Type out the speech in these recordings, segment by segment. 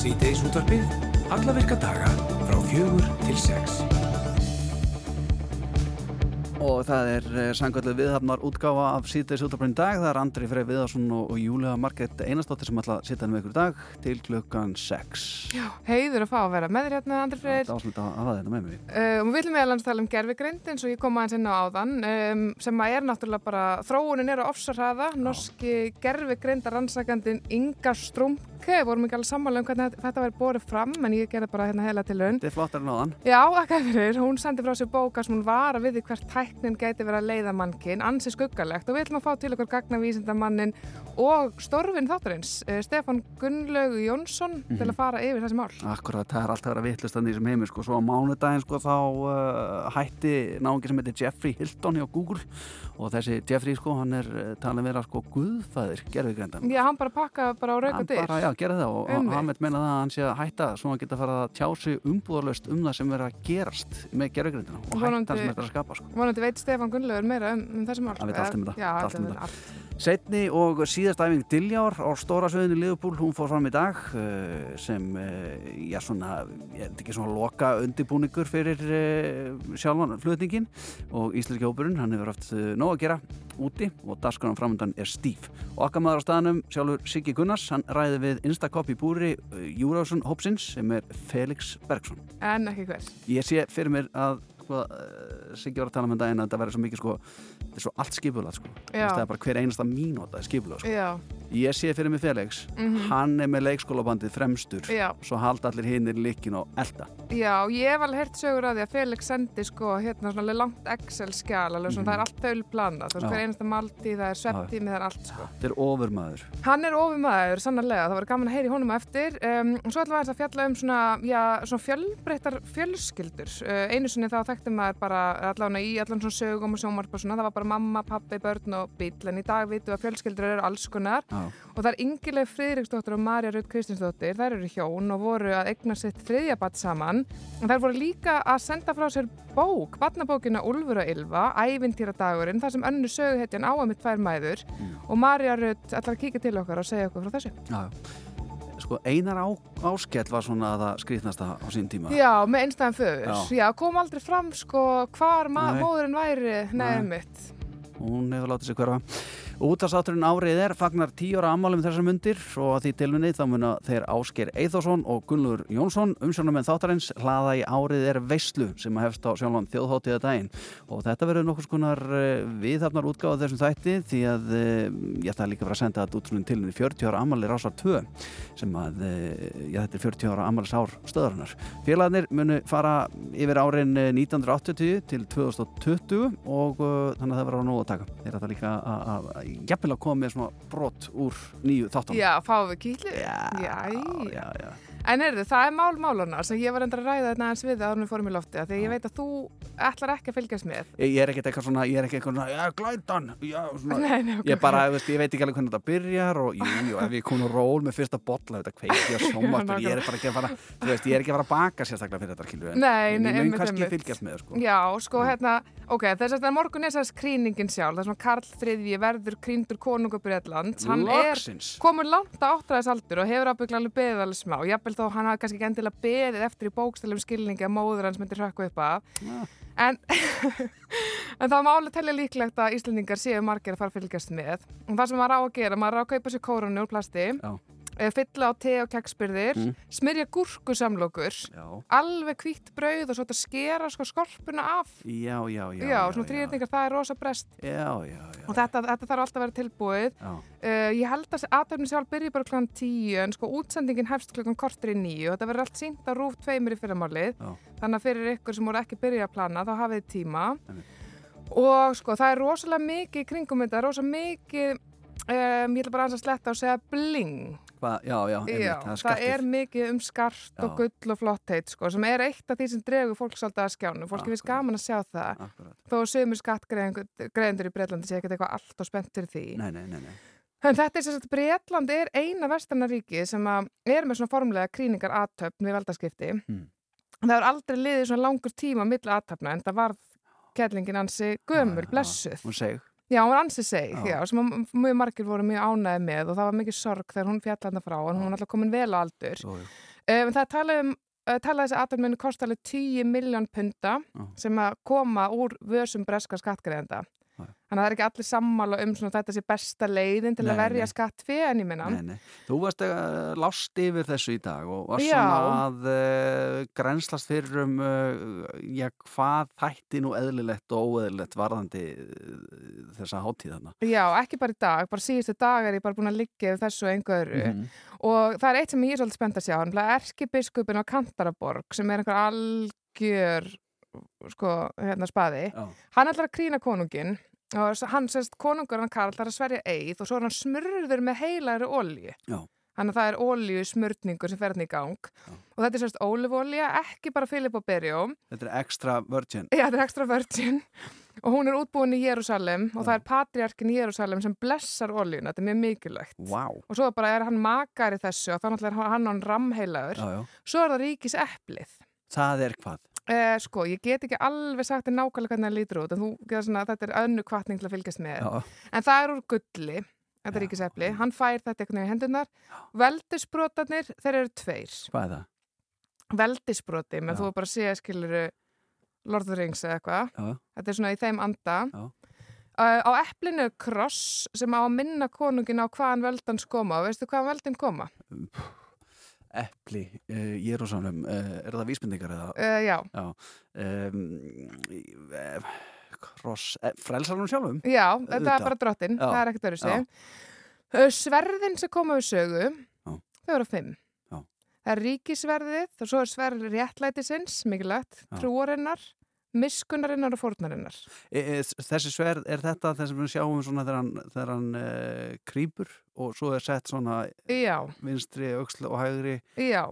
Síðdeis útvarpið, alla virka daga frá fjögur til sex. Og það er eh, sangkvöldu viðhafnar útgáfa af síðdeis útvarpinu dag. Það er Andri Frey Viðarsson og, Júlia Margret Einarstóttir sem ætla að sitja henni með ykkur dag til klukkan 6. Já, heiður að fá að vera með þér hérna, Andri Freyr. Það er áslut að hafa þetta með. Uh, og við viljum meðal hans tala um gerfigreind eins og ég kom aðeins inn á áðan um, sem að er náttúrulega bara, þróunin er á ofsarhraða, norski gerfigreinda rannsakandin Inga Strumke, vorum ekki alveg sammála um hvernig þetta verið borðið fram, en ég gerði bara hérna heila til er sem að tæknin gæti verið að leiða mannkinn, ansi skuggalegt og við ætlum að fá til okkur gagna vísindamannin og stórfinn þáttarins, uh, Stefan Gunnlaug Jónsson mm -hmm. til að fara yfir þessi mál. Akkurat, það er alltaf að vera vittlust í þessum heimi, sko, svo á mánudaginn sko þá uh, hætti náðungi sem heitir Jeffrey Hilton hjá Google og þessi Jeffrey sko, hann er uh, talin vera sko guðfæðir gerðvigreindan. Já, hann bara pakka bara á rauka dyr. Hann bara, já, gera það og um hann veit meina það að hann sé að hætta svo hann geta að fara að tjá sig umbúðalöst um það sem verður að gerast með gerðvigreindina og hætta sem þetta að skapa sko. Vonandi veit Stefan Gunnlaugur meira um, um þessi mál. Hann veit allt um þetta. Já, allt um þetta. Setni og síðast æfing Diljár á stóra söðinu Liðupúl, hún fór fram í dag uh, sem, uh, já svona, ég veit ekki svona loka undibúningur fyrir uh, sjálfan flutningin og Íslenski hópurinn, hann hefur haft nóg að gera úti og dasgrann framöndan er stíf. Og okkar maður á staðanum, sjálfur Siggi Gunnars, hann ræði við Instakopp í búri Júrásun hópsins sem er Felix Bergson. En ekki hver? Ég sé fyrir mér að sko, Siggi var að tala um þetta en að þetta verður svo mikið sko, er svo allt skipulað sko. það er bara hver einasta mínúta skipulað sko. ég sé fyrir mig Felix mm -hmm. hann er með leikskólabandið fremstur Já. svo halda allir hinnir líkin og elda Já, ég hef alveg hert sögur að því að Felix sendi sko hérna svona langt Excel-skjál alveg svona, mm -hmm. það er allt þaulplana hver einasta máltíð, það er svepptími, það er allt sko. Þetta er ofurmaður Hann er ofurmaður, sannarlega, það var gaman að heyri honum eftir um, og svo ætlum við að fjalla um svona, já, svona fjölbreyttar fjölskyldur uh, einu sinni þá þekkti maður bara allavega í allan svona sögum og sjómarp og svona, bara mamma, pappi, börn og bíl en í dag vitum við að fjölskyldur eru alls konar. Já. og það er Ingileg Friðriksdóttir og Marja Raut Kristinsdóttir, þær eru hjón og voru að egna sitt þriðja batt saman. Og þær voru líka að senda frá sér bók, vatnabókina Ulfur og Ylva ævintýradagurinn, þar sem önnu söguhetjan á að mitt tvær mæður. Mm. og Marja Raut ætlar að kíka til okkar og segja okkur frá þessu. Já sko einar á, áskell var svona að það skrýtnast á sín tíma. Já, með einstæðan föður. Já. Já, kom aldrei fram sko hvar móðurinn væri nefnum mitt Hún hefur látið sig hverfa Útastátturinn árið er fagnar tíóra ammálum þessar mundir og að því tilvinni þá muna þeir Ásker Eithósson og Gunnlur Jónsson umsjónum en þáttarins hlaða í árið er veislu sem að hefst á sjálfan þjóðháttíða daginn og þetta verður nokkur skonar viðhafnar útgáða þessum þætti því að ég ætla líka að fara að senda þetta út til henni 40 ára ammáli rásar 2 sem að já, þetta er 40 ára ammális ár stöðarinnar. Félagarnir munu fara yfir árin 1980 til 2020 og þannig að það verður á nógu að taka. Þeir ætla líka að jafnvel að koma með svona brot úr nýju þáttunum. Já, fáum við kýtlu. Já, já, já, já. En er það er mál málunar sem ég var endur að ræða þetta aðeins við að við fórum í lofti að því ég veit að þú ætlar ekki að fylgjast með. Ég, ég er ekkert eitthvað svona, ég er ekki eitthvað svona, glætan. Nei, nei, okay. Ég bara, veist, ég veit ekki alveg hvernig þetta byrjar og jú, jú, ef ég kom og ról með fyrsta botla, þetta kveiki og sjómartur, ég er bara ekki að fara, þú veist, ég er ekki að fara að baka sérstaklega fyrir þetta, kilju, en ég mun kannski fylgjast með, sko. Já, sko, hérna, ok, þess að morgun þó hann hafi kannski ekki endilega beðið eftir í bókstælum skilningi að móður hans myndir hrökku upp af Ja. en, en það má alveg telja líklegt að Íslandingar séu margir að fara að fylgjast með og það sem maður á að gera, maður á að kaupa sér kórunni úr plasti Já. Eh, fylla á te og keksbyrðir Mm. smyrja gúrkusamlokur alveg hvítt brauð og svo þetta skera sko skorpuna af. Já, já, já. já, svona þrýrningar, það er rosa brest. Já, já, já. og þetta, þetta þarf alltaf að vera tilbúið. Uh, ég held að aðtöfni sjálf byrji bara klokkan tíu en sko útsendingin hefst klokkan kortur í nýju og þetta verður allt sínt á rúf tveimur í fyrramálið. Þannig að fyrir ykkur sem voru ekki byrja að plana þá hafið þið tíma. Og sko það er rosalega mikið í kringum þetta, rosalega mikið um, ég ætla bara aðeins að sletta og segja bling Hva, já, já, einmitt, Já, það er er mikið um skart og gull og flottheit sko, sem er eitt af því sem dregur fólk svolítið að skjánu fólki finnst gaman að sjá það Akkurat. þó sömur skattgreðendur í Breitlandi sé ekkert eitthvað allt og spennt fyrir því Nei, nei, nei, nei. En þetta er sem sagt, Breitland er eina vesternaríki sem er með svona formulega krýningar aðtöfn við valdaskipti. Mm. Það er aldrei liðið svona langur tíma milli aðtöfna en það varð kettlingin ansi gömur, blessuð. Já, hún var ansi seg, Já. sem að mjög margir voru mjög ánæði með og það var mikið sorg þegar hún fjallanda frá en hún var alltaf komin vel á aldur. Jú, jú. Um, það er talað um uh, talað þessi aðtönd muni kosta alveg 10 miljón punta sem að koma úr vösum breska skattgreðenda. Þannig að það er ekki allir sammála um svona þetta sé besta leiðin til Nei, að verja nei. skatt fyrir en ég minna. Nei, nei. Þú varst uh, lást yfir þessu í dag og varst Já. svona að uh, grænslast fyrir um uh, já, hvað þætti nú eðlilegt og óeðlilegt varðandi uh, þessa hátíðana. Já, ekki bara í dag, bara síðustu dag er ég bara búin að liggja yfir þessu öðru. Mhm. Og það er eitt sem ég er svolítið spennt að sjá, hann er erkibiskupin á Kantaraborg sem er einhver algjör sko, hérna spaði. Já. Hann ætlar að krýna konungin og hann sérst konungur hann Karl ætlar að sverja eið og svo er hann smurður með heilagri olju. Já. Þannig að það er olju smurningur sem fer hann í gang Já. og þetta er sérst ólifolja, ekki bara Filip og Berjó, Þetta er extra virgin. Já, þetta er extra virgin og hún er útbúin í Jérúsalem og það er patriarkin í Jérúsalem sem blessar oljuna, þetta er mjög mikilvægt. Vá. Og svo bara er hann makar í þessu og þannig er hann hann ramheilagur. Já, já. Svo er það ríkis eplið. Það er hvað? Eh, sko, ég get ekki alveg sagt þér nákvæmlega hvernig það lítur út en þú getur svona, þetta er önnu kvartning til að fylgjast með. Já. En það er úr gulli, þetta Já. ríkisepli, hann fær þetta einhvern veginn í hendunar. Veldisbrotarnir, þeir eru tveir. Hvað er það? Veldisbroti, menn þú er bara að sé skiluru Lord of the Rings eða eitthvað. Þetta er svona í þeim anda. Já. Uh, á eplinu er kross sem á að minna konungin á hvaðan veldan koma. Veistu hvaðan veldin koma? Epli, uh, Jérúsalem, uh, er það vísbendingar eða? Uh, já. Um, uh, kross, uh, frelsarum sjálfum? Já, þetta Auðvitað. er bara drottin, Já. það er ekkert öðru Já. sig. Uh, sverðin sem koma við sögu, Já. þau eru fimm. Já. Það er ríkisverðið og svo er sverð réttlætisins, mikilvægt, Já. Trúarinnar, miskunnarinnar og fórnarinnar. E, e, þessi sverð, er þetta þess að við sjáum svona þegar hann, þegar hann uh, krýpur og svo er sett svona Já, vinstri, auksl og hægri já,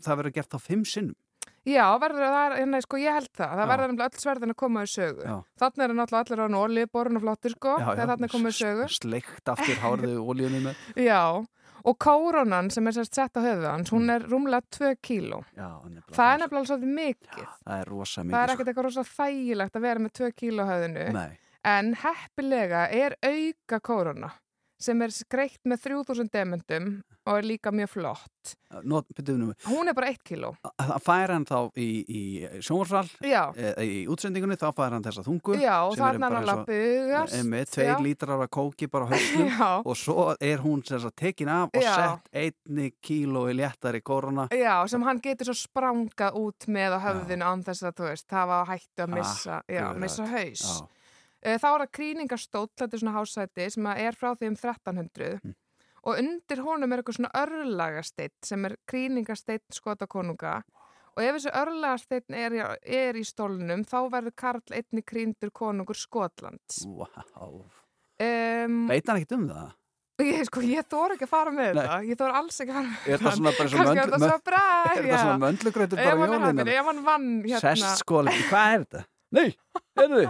það verður gert á fimm sinnum já, verður það, hérna, sko, ég held það, það Já. verður nefnilega öll sverðin að koma við sögu. Já. Þannig er náttúrulega allir á nóli, borun og flottur, sko, Já, já, þegar þannig komið við sögu. Sleikt aftur hárðu ólíunni með Já, og kórónan sem er sérst sett á höfuð hans, hún er rúmlega 2 kíló. Það er nefnilega svolítið mikið. Það er rosa Það er mikið ekkert eitthvað rosa þægilegt að vera með 2 kíló höfðinu. sko. Nei, En heppilega er auka kórona sem er greitt með 3000 demendum og er líka mjög flott. Not, Hún er bara 1 kíló. það fær hann þá í, í sjónvarsal Já, e, í útsendingunni, þá fær hann þessa þungu já, þannig er hann að og- bugast. með tveir já. lítrar af kóki bara Já, og svo er hún sagt tekin af og Já. sett einni kílói léttari korona já, sem hann getur svo sprangað út með á höfðinu án þess að, þú veist, það var hættu að missa, já, Akkurat. missa haus. Já, Þá er það krýningastóll, þetta er svona hásæti sem er frá því um 1300 Mm. og undir honum er eitthvað svona örlagasteitt sem er krýningasteitt skota konunga og ef þessi örlagasteitt er, í- er í stólnum þá verður Karl einni krýndur konungur Skotlands. Vá. Um, Veit hann ekkert um það? ég, sko, ég þór ekki að fara með þetta, ég þór alls ekki að fara með Er bara Kannski er þetta svo bra, er það svona möndlugrautur bara hann vann hérna Sest skóli, hvað er þetta? Nei, heyrðu,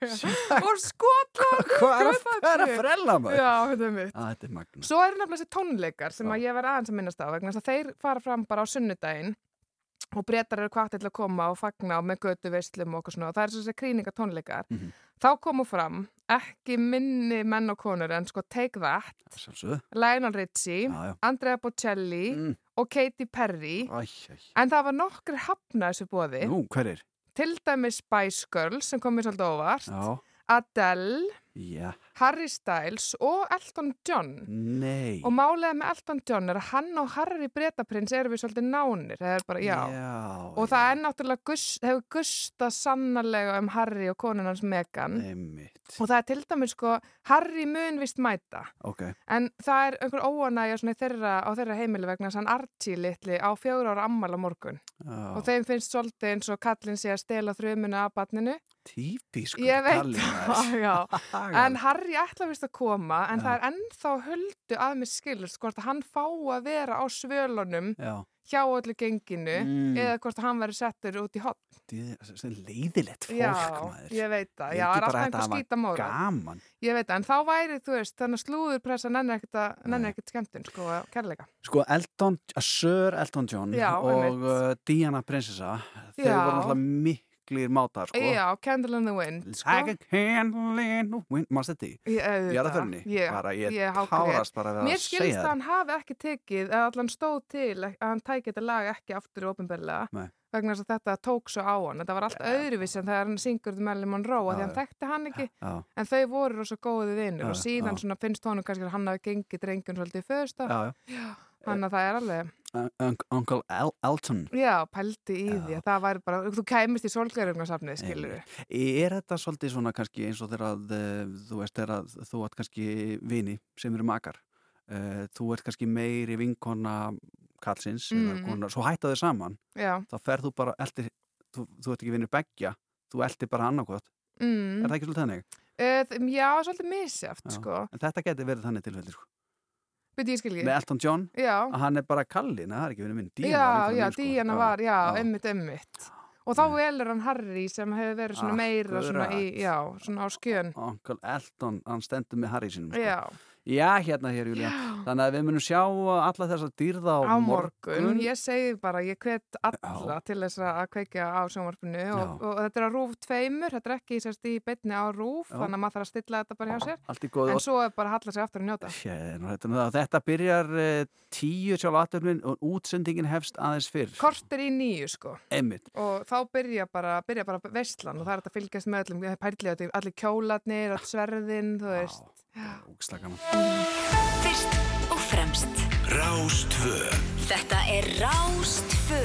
og Skotland hvað er hvað er að frella maður? Já, þetta er mitt Á, þetta er. Svo eru nefnilega þessi tónleikar sem ég verði aðeins að minnast á að þeir fara fram bara á sunnudaginn og breytar eru hvatið til að koma og fagna og með götu veislum og okkur svona og það er þessi krýninga tónleikar. Mhm. Þá komu fram ekki minni menn og konur en sko Take That. Lionel Richie, Já, já. Andrea Bocelli Mm. og Katy Perry Æ, æ. en það var nokkur hafna þessu bóði Nú, hver er? Til dæmis Spice Girls sem komið svolítið óvart, Já, Adele, já, Harry Styles og Elton John. nei. Og málega með Elton John er að hann og Harry Bretaprins eru við svolítið nánir. Það bara, já. já Og það er náttúrulega, gus, hefur gustað sannarlega um Harry og konun hans Megan. Einmitt, Og það er til dæmis sko, Harry mun vist mæta. ok. En það er einhver óanægja á þeirra heimili vegna hann Archie litli á fjóra ára ammal á morgun. Já, Og þeim finnst svolítið eins og kallin sé að stela þrjumunu af batninu. Típiskur Ég veit það. En Harry ætla vist að koma, en Já. það er ennþá huldu að mér skilur, hvort að hann fá að vera á svölunum Já, hjá öllu genginu Mm. eða hvort að hann verður settur út í hotn. er leiðilegt fólk, Já, ég veit það. Já, það er alltaf einhver að hafa skýta móra. Gaman. Ég veit það, en þá væri, þú veist, þannig að slúðurpressa nenni ekkert skemmtun, sko, kærleika. Sko, Elton, Sir Elton John og uh, Diana prinsessa, Já. voru náttúrulega miklir mátar sko. Já, Candle in the Wind Like sko. a candle in the wind Mást þetta í? Ég. Jarðarförinni? Ég, Bara ég, tárast bara að vera Mér að skilst segja að hann hafi ekki tekið, eða allan stóð til að hann tæki þetta lag ekki aftur í ofinberlega Nei. vegna þess að þetta tók svo á hann. Þetta var allt öðruvísi en þegar hann syngur til Marilyn Monroe að því hann þekkti hann ekki Já, en þau voru rosa góði vinnur Já, og síðan finnst honum kannski að hann hafi gengið drengjum svolítið í föðsta. Þannig að það er alveg, Un Uncle El Elton já, pældi í Já. því að það væri bara, þú kæmist í solglerungarsafnið, skilur við. Er þetta svolítið svona kannski eins og þegar að eh, þú veist þegar að þú ert kannski vini sem eru makar uh, þú ert kannski meiri vinkona kallsins eða Mm. konar, svo hætta þau saman Já, þá ferð þú bara eldir, þú, þú ert ekki vinir beggja þú eldir bara annarkot mm. er það ekki svolítið þannig? uh, já, svolítið misjaft, Já. sko. En þetta geti verið þannig tilfelli sko. Skilji? með Elton John, Já. að hann er bara kalli neða það er ekki vinir minn, Díana já, var sko. Díana var, já, emmitt, emmitt. Og þá velur hann Harry sem hefur verið svona meira svona í, já, svona á skjön. Uncle Elton, hann stendur með Harry sinum sko. Já, hérna hér Júlía. Þannig að við munum sjá alla þessa dýrða á, á morgun. Ég segi bara, ég hvet alla Já. til þess að kveikja á sjónvarpinu og, og, þetta er á rúf tveimur, þetta er ekki sérst í beinni á rúf, Já. þannig að maður þarf að stilla þetta bara hjá sér. En svo er bara að halla sig aftur að njóta. Hérna, þetta, byrjar uh, tíu sjálf aðtöfnin og útsendingin hefst aðeins fyrr. Kortir í nýju, sko. Einmitt. Og þá byrja bara, byrja bara veistlan og það er að fylgjast með öllum, pærlega, allir kjólarnir, all sverðin, þú veist. Fyrst og fremst. Rástvö Þetta er Rástfö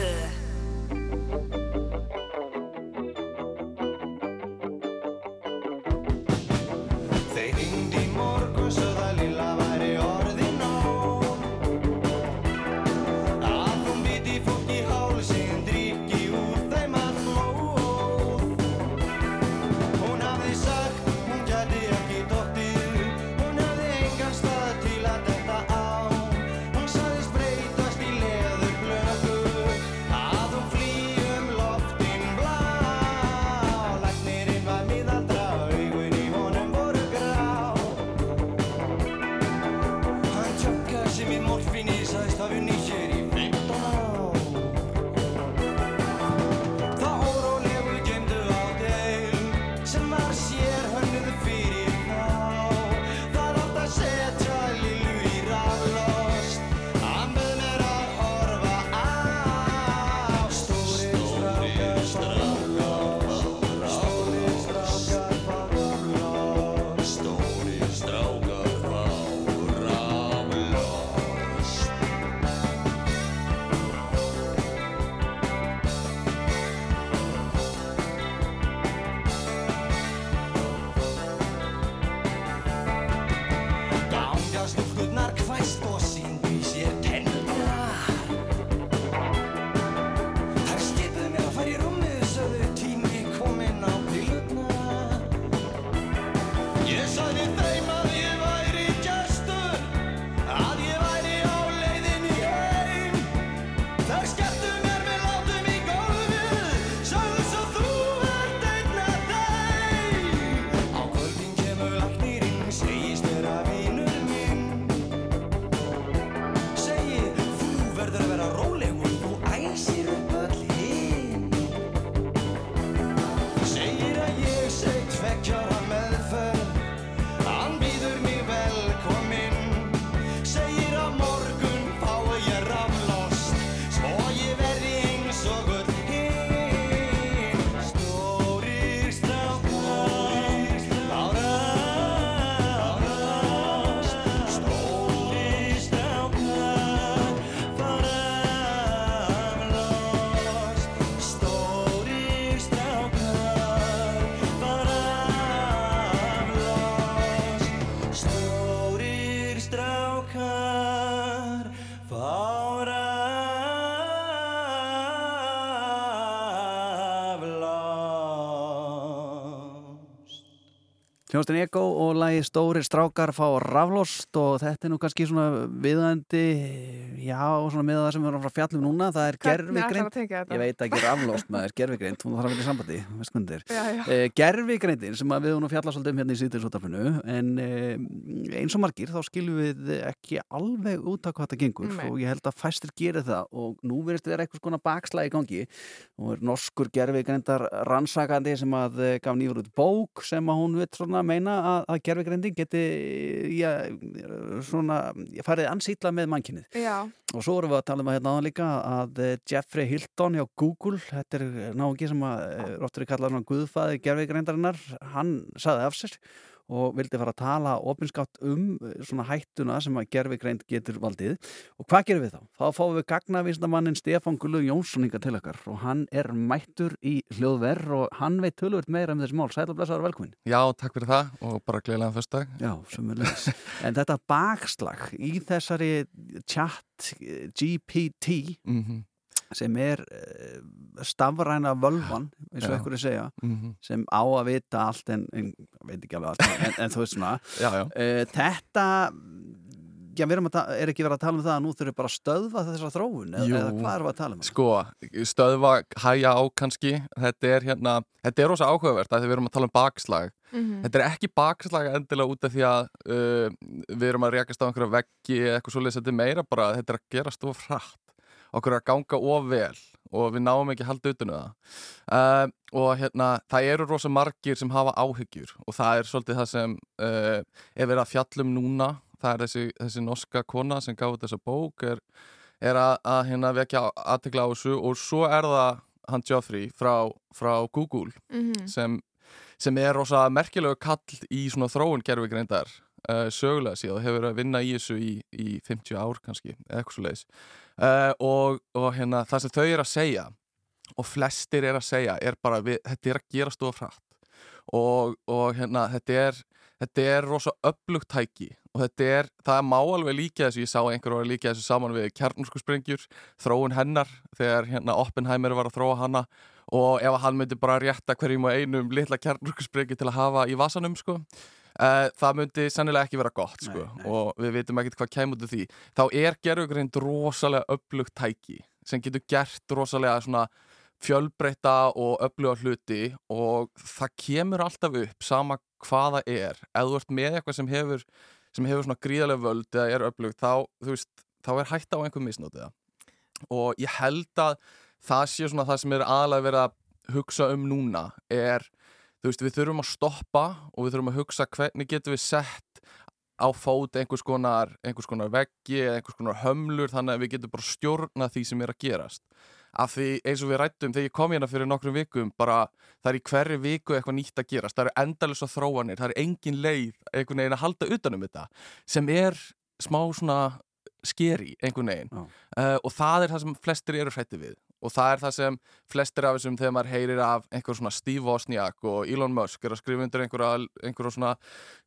Þeir hringdi í Hljónstin Ego og lagi Stóri strákar fá raflost og þetta er nú kannski svona viðandi, já, svona með það sem við erum frá fjallum núna, það er gerfigreind. að? Ég veit ekki raflost maður, gerfigreind, hún þarf að vilja sambandi, veskundir. Já, já. Eh, gerfigreindin sem að við höfum nú fjallað svolítið um hérna í síðdegisúttarpinu en eh, eins og margir þá skiljum við ekki alveg út af hvað þetta gengur Nei. og ég held að fæstir gera það og nú verðist vera eitthvað skona bakslæg í gangi og er norskur gerfigreindar rannsakandi sem að eh, gaf nýfur út bók sem að hún veit svona meina að, að gerfigreindin geti já, svona og svo erum við að tala um að hérna áðan líka að eh, Jeffrey Hilton hjá Google þetta er náungi sem að eh, rottur er kallað guðfæði gerfigreindarinnar hann saði af sér og vildi fara að tala opinskátt um eh, svona hættuna sem að gerfigreind getur valdið og hvað gerum við þá? Þá fáum við gagnavísnamannin Stefán Gullu Jónsson hinga til okkar og hann er mættur í hljóðverð og hann veit tölvöld meira um þessi mál Sætla blessaður velkomin Já, takk fyrir það og bara gleðilega fyrstdag. Já, sömulegis. En þetta bakslag í þessari chat eh, GPT Mm sem er uh, stafræna völvan eins og ekkur er segja -hmm. sem á að vita allt en, en veit ekki alveg allt en, en þú veist svona Já, já. uh, þetta já, við að er ekki verið að tala um það að nú þurfum bara að stöðva þessa þróun eða, eða hvað erum við að tala um? Sko, stöðva hæja á kannski, þetta er hérna, þetta er rosa áhugavert að því við erum að tala um bakslag. mhm. Þetta er ekki bakslag endilega út af því að uh, við erum að rekast á einhverja veggi eða eitthvað svoleiðis, þetta er meira bara að þetta er að gerast of hratt. Okkur að ganga of vel og við náum ekki að halda utan um það. Uh, og hérna, það eru rosa margir sem hafa áhyggjur og það er svolítið það sem uh, er verið að fjallum núna. Það er þessi, þessi norska kona sem gaf þessa bók er, er að, að hérna vekja aðtekla á þessu og svo er það hann Geoffrey frá, frá Google Mhm. sem, sem er rosa merkilegu kall í svona þróun gerfigreindar uh, sögulega síðan hefur verið að vinna í þessu í, í 50 ár kannski, eitthvað svo leiðis uh, og, og hérna það sem þau er að segja og flestir er að segja er bara við, þetta er að gera stofa frætt og, og hérna þetta er þetta er rosa upplugt tæki og þetta er, það má alveg líka þessu ég sá einhver var að líka þessu saman við kjarnorkusprengjur, þróun hennar þegar hérna Oppenheimer var að þróa hana og ef hann myndi bara rétta hverjum og einum litla kjarnorkusprengju til að hafa í vasanum sko Uh, það myndi sennilega ekki vera gott sko. Nei, nei. og við veitum ekkert hvað kemur af því þá er gerfugreind rosalega upplugt tæki sem getur gert rosalega svona fjölbreyta og öfluga hluti og það kemur alltaf upp sama hvaða er ef þú ert með eitthvað sem hefur sem hefur svona gríðarlega völd eða er öflugt þá, veist, þá er hægt á einhver misnótiða og ég held að það sé svona það sem er aðalega verið að hugsa um núna er, þú veist, við þurfum að stoppa og við þurfum að hugsa hvernig getum við sett á fót einhvers konar, einhvers konar veggi eða einhvers konar hömlur þannig að við getum bara stjórna því sem er að gerast. Af því eins og við rættum þegar ég kom hérna fyrir nokkrum vikum bara það er í hverju viku eitthvað nýtt að gerast. Það eru endalus á þróanir, það er engin leið einhvern veginn að halda utanum þetta sem er smá svona skeri einhvern veginn. Uh, og það er það sem flestir eru hrætti við og það er það sem flestir af þessum þegar maður heyrir af einhver svona Steve Wozniak og Elon Musk er að skrifa undir einhverja, einhverja svona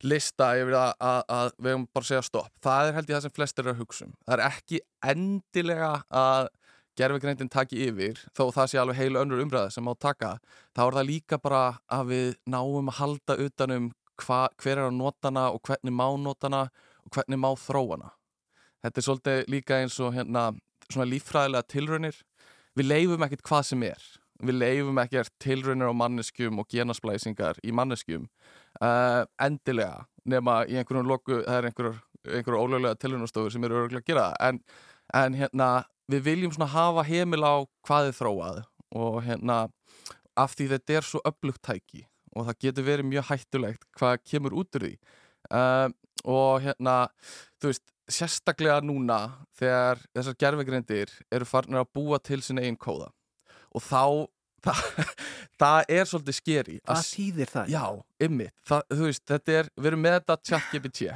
lista yfir að, að, að við höfum bara að segja stopp. Það er held ég það sem flestir eru að hugsa um. Það er ekki endilega að gerfigreindin taki yfir þó það sé alveg heilu önnur umræða sem má taka þá er það líka bara að við náum að halda utanum hva, hver er að notana og hvernig má notana og hvernig má þróana þetta er svolítið líka eins og hérna svona líffræðilega tilraunir við leifum ekkert hvað sem er. Við leifum ekkert tilraunir á manneskjum og genasplæsingar í manneskjum. Uh, endilega nema í einhverjum loku, það er einhverjur einhverjur ólöglega tilraunastofur sem eru örgulega að gera en, en hérna við viljum svona hafa heimil á hvað þið þróað og hérna af því þetta er svo öflugt tæki og það getur verið mjög hættulegt hvað kemur út úr því. Uh, og hérna, þú veist sérstaklega núna þegar þessar gerfegrindir eru farnir að búa til sinna einn kóða. Og þá það, það er svolítið skeri Hvað þýðir það? Já, ymmit, þú veist, þetta er, við erum með þetta chat GPT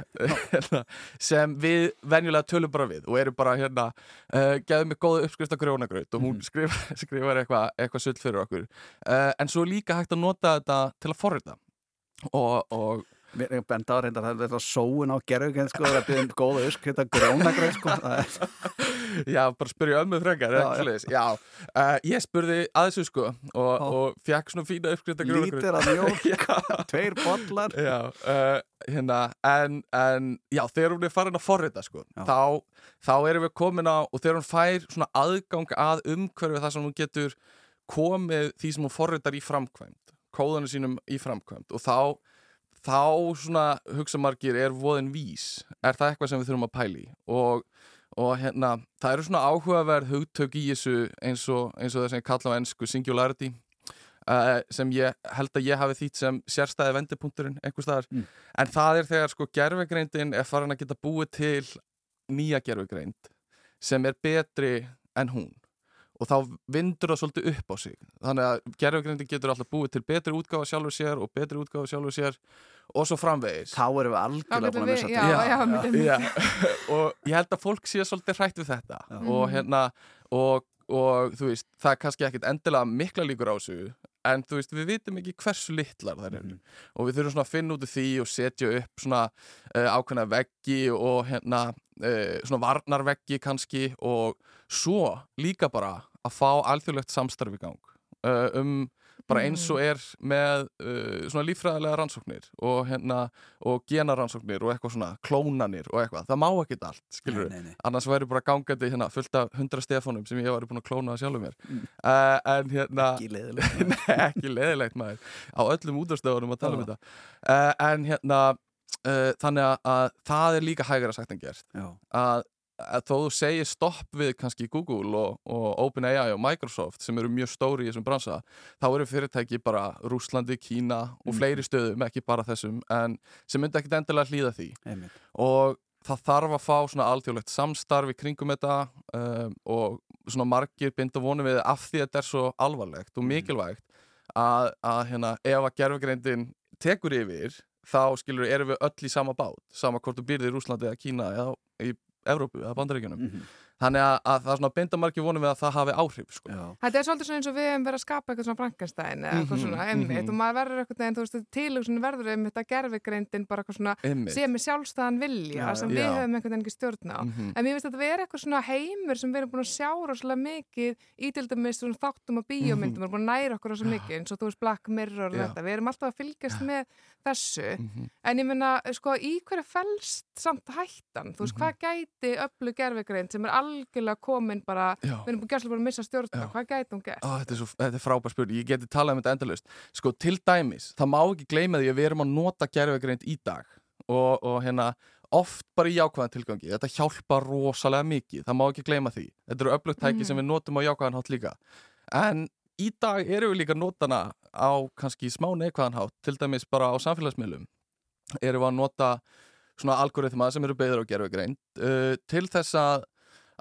sem við venjulega tölum bara við og erum bara hérna, uh, gefum mig góða uppskrift af grjónagraut og hún Mhm. skrif, skrifar eitthvað eitthva sull fyrir okkur. Uh, en svo líka hægt að nota þetta til að forrita. Og, og, Mér er benda á reyndar að það er þetta sóun á gerðugend sko, það er að byrja um góða usk, þetta grjónagröð sko, það Já, bara spurja ömmu frekar Já, Já, já. Uh, ég spurði að þessu sko og, og fekk svona fína uppskrifta lítir að mjólk, tveir bollar. Já, uh, hérna, en, en já, þegar hún er farin að forrita sko, þá, þá erum við komin á og þegar hún fær svona aðgang að umhverfi þar sem hún getur komið því sem hún forritar í framkvæmt kóðanu sínum í framkvæmt og þá þá svona hugsa margir er voðin vís, er það eitthvað sem við þurfum að pæli og, og hérna það eru svona áhugaverð hugtök í þessu eins og, eins og það sem ég kalla á ennsku singularity uh, sem ég held að ég hafi þýtt sem sérstæði vendipunkturinn einhvers staðar, Mm. en það er þegar sko gerfegreindin er farin að geta búið til nýja gerfegreind sem er betri en hún og þá vindur það svolítið upp á sig þannig að gerfegreindin getur alltaf búið til betri útgáfa sjálfur sér og betri útgáfa sjálfur sér og svo framvegis Þá erum við algjörlega búin að missa já, þetta. já, myndum Já, og ég held að fólk sé svolítið hrætt við þetta Já. og hérna og, og þú veist, það er kannski ekkit endilega mikla líkur á þessu en þú veist, við vitum ekki hversu litlar þær eru Mhm. og við þurfum svona að finna út af því og setja upp svona uh, ákveðna veggi og hérna uh, svona varnarveggi kannski og svo líka bara að fá alþjóðlegt samstarfi gang uh, um bara eins og er með uh, svona líffræðilega rannsóknir og hérna og genarannsóknir og eitthvað svona klónanir og eitthvað, það má ekkert allt skilur nei. annars væri bara gangandi hérna fullt af hundra stefanum sem ég væri búin að klóna sjálfur mér. Mm. uh, en hérna Ekki leiðilegt. Nei, ekki leðilegt maður. Á öllum útastöðunum að tala um þetta. Uh, en hérna uh, þannig að, að það er líka hægara sagt en gert. Já, að, að þó þú segir stopp við kannski Google og, og OpenAI og Microsoft sem eru mjög stóri í þessum bransa þá eru fyrirtæki bara Rúslandi, Kína og Mhm. fleiri stöðum, ekki bara þessum en sem myndi ekkit endilega hlýða því einmitt. og það þarf að fá svona alþjóðlegt samstarf í kringum þetta um, og svona margir binda vonum við af því að þetta er svo alvarlegt og Mhm. mikilvægt að, að hérna, ef að gerfugreindin tekur yfir þá skilur erum við öll í sama bát sama hvort þú býrði í Rúslandi eða Kína eða í Evrópu eða Bandaríkjunum Mhm. Þannig að, að það er svona binda margir vonum við að það hafi áhrif sko. Þetta er svolítið svona eins og við hefum verið að skapa eitthvað svona Frankenstein eða eitthvað Mhm, svona einmitt mhm. og maður verður eitthvað neginn, þú veist, tilugsun verður einmitt að gerfigreindin bara eitthvað svona Einmitt. sem er sjálfstæðan vilja Já, sem já. við höfum einhvern veginn ekki stjórn á. Mhm. En mér finnst þetta vera eitthvað svona heimur sem við erum búin að sjá rosalega mikið í til dæmis svona þáttum og bíómyndum, við erum búin að næra okkur rosalega mikið eins og þú veist Black Mirror og Mhm. Þetta, við erum alltaf að fylgjast með þessu, Mhm. en ég meina sko í hverju felst samt hættan, þú veist Mhm. hvað gæti öllu gerfigreind sem er algjörlega komin bara, Já. við erum búin gæslega bara að missa stjórn á, Já. hvað gæti hún gert? Ó, þetta, er er frábær spurning, ég geti talað um þetta endalaust. Sko til dæmis, það má ekki gleyma því að við erum að nota gerfugreind í dag. Og, og hérna oft bara í jákvæðan tilgangi, þetta hjálpa rosalega mikið, það má ekki gleyma því. Þetta eru öflugt tæki Mhm. sem við notum á jákvæðan hátt líka. En í dag erum við líka að nota hana á kannski smá neikvæðan hátt. Til dæmis bara á samfélagsmiðlum erum við að nota svona algoritma sem eru beður á gerfugreind uh, til þess að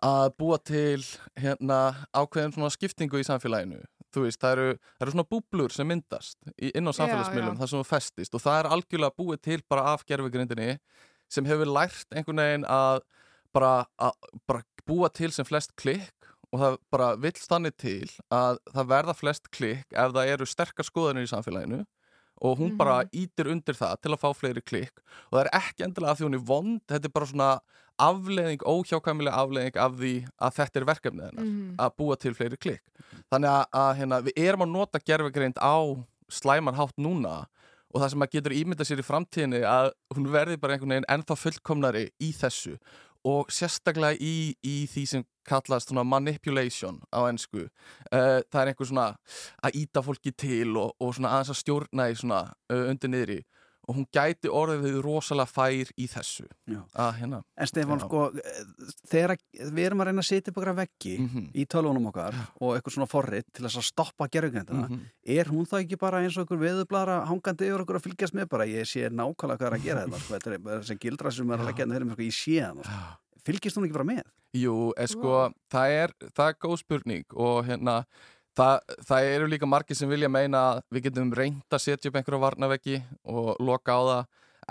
að búa til hérna ákveðin svona skiptingu í samfélaginu. Veist, það eru, það eru svona búblur sem myndast inn á samfélagsmiðlum þar sem festist og það er algjörlega búið til bara af gerfugrindinni sem hefur lært einhvern veginn að bara, að bara búa til sem flest klikk og það bara vill þannig til að það verða flest klikk ef það eru sterkar skoðanir í samfélaginu og hún bara ítir undir það til að fá fleiri klikk og það er ekki endilega af því hún er vond þetta er bara svona afleðing, óhjákvæmilega afleðing af því að þetta er verkefnið hennar Mhm. að búa til fleiri klikk. Þannig að, að hérna, við erum að nota gerfegreind á slæman hátt núna og það sem maður getur ímyndað sér í framtíðinni að hún verði bara einhvern veginn ennþá fullkomnari í þessu og sérstaklega í, í því sem kallast manipulation á ennsku uh, það er einhver svona að íta fólki til og, og svona aðeins að stjórna í svona uh, undir niðri og hún gæti orðið rosalega fær í þessu að hérna En Stefán, Já. sko, þegar við erum að reyna að setja upp okkar veggi mhm, í tölvunum okkar og eitthvað svona forrit til þess að stoppa gerðugrindina, mhm. er hún þá ekki bara eins og einhver veðublara hangandi yfir okkur að fylgjast með bara, ég sé nákvæmlega hvað er að gera þetta, sko, þetta er þessi gildra sem er að leggja hérna sko, ég sé hann, sko. fylgist hún ekki bara með? Jú, er sko, Vá. það, er, það er góð spurning og hérna, það, það eru líka margir sem vilja meina að við getum reynd að setja upp einhverja varnaveggi og loka á það,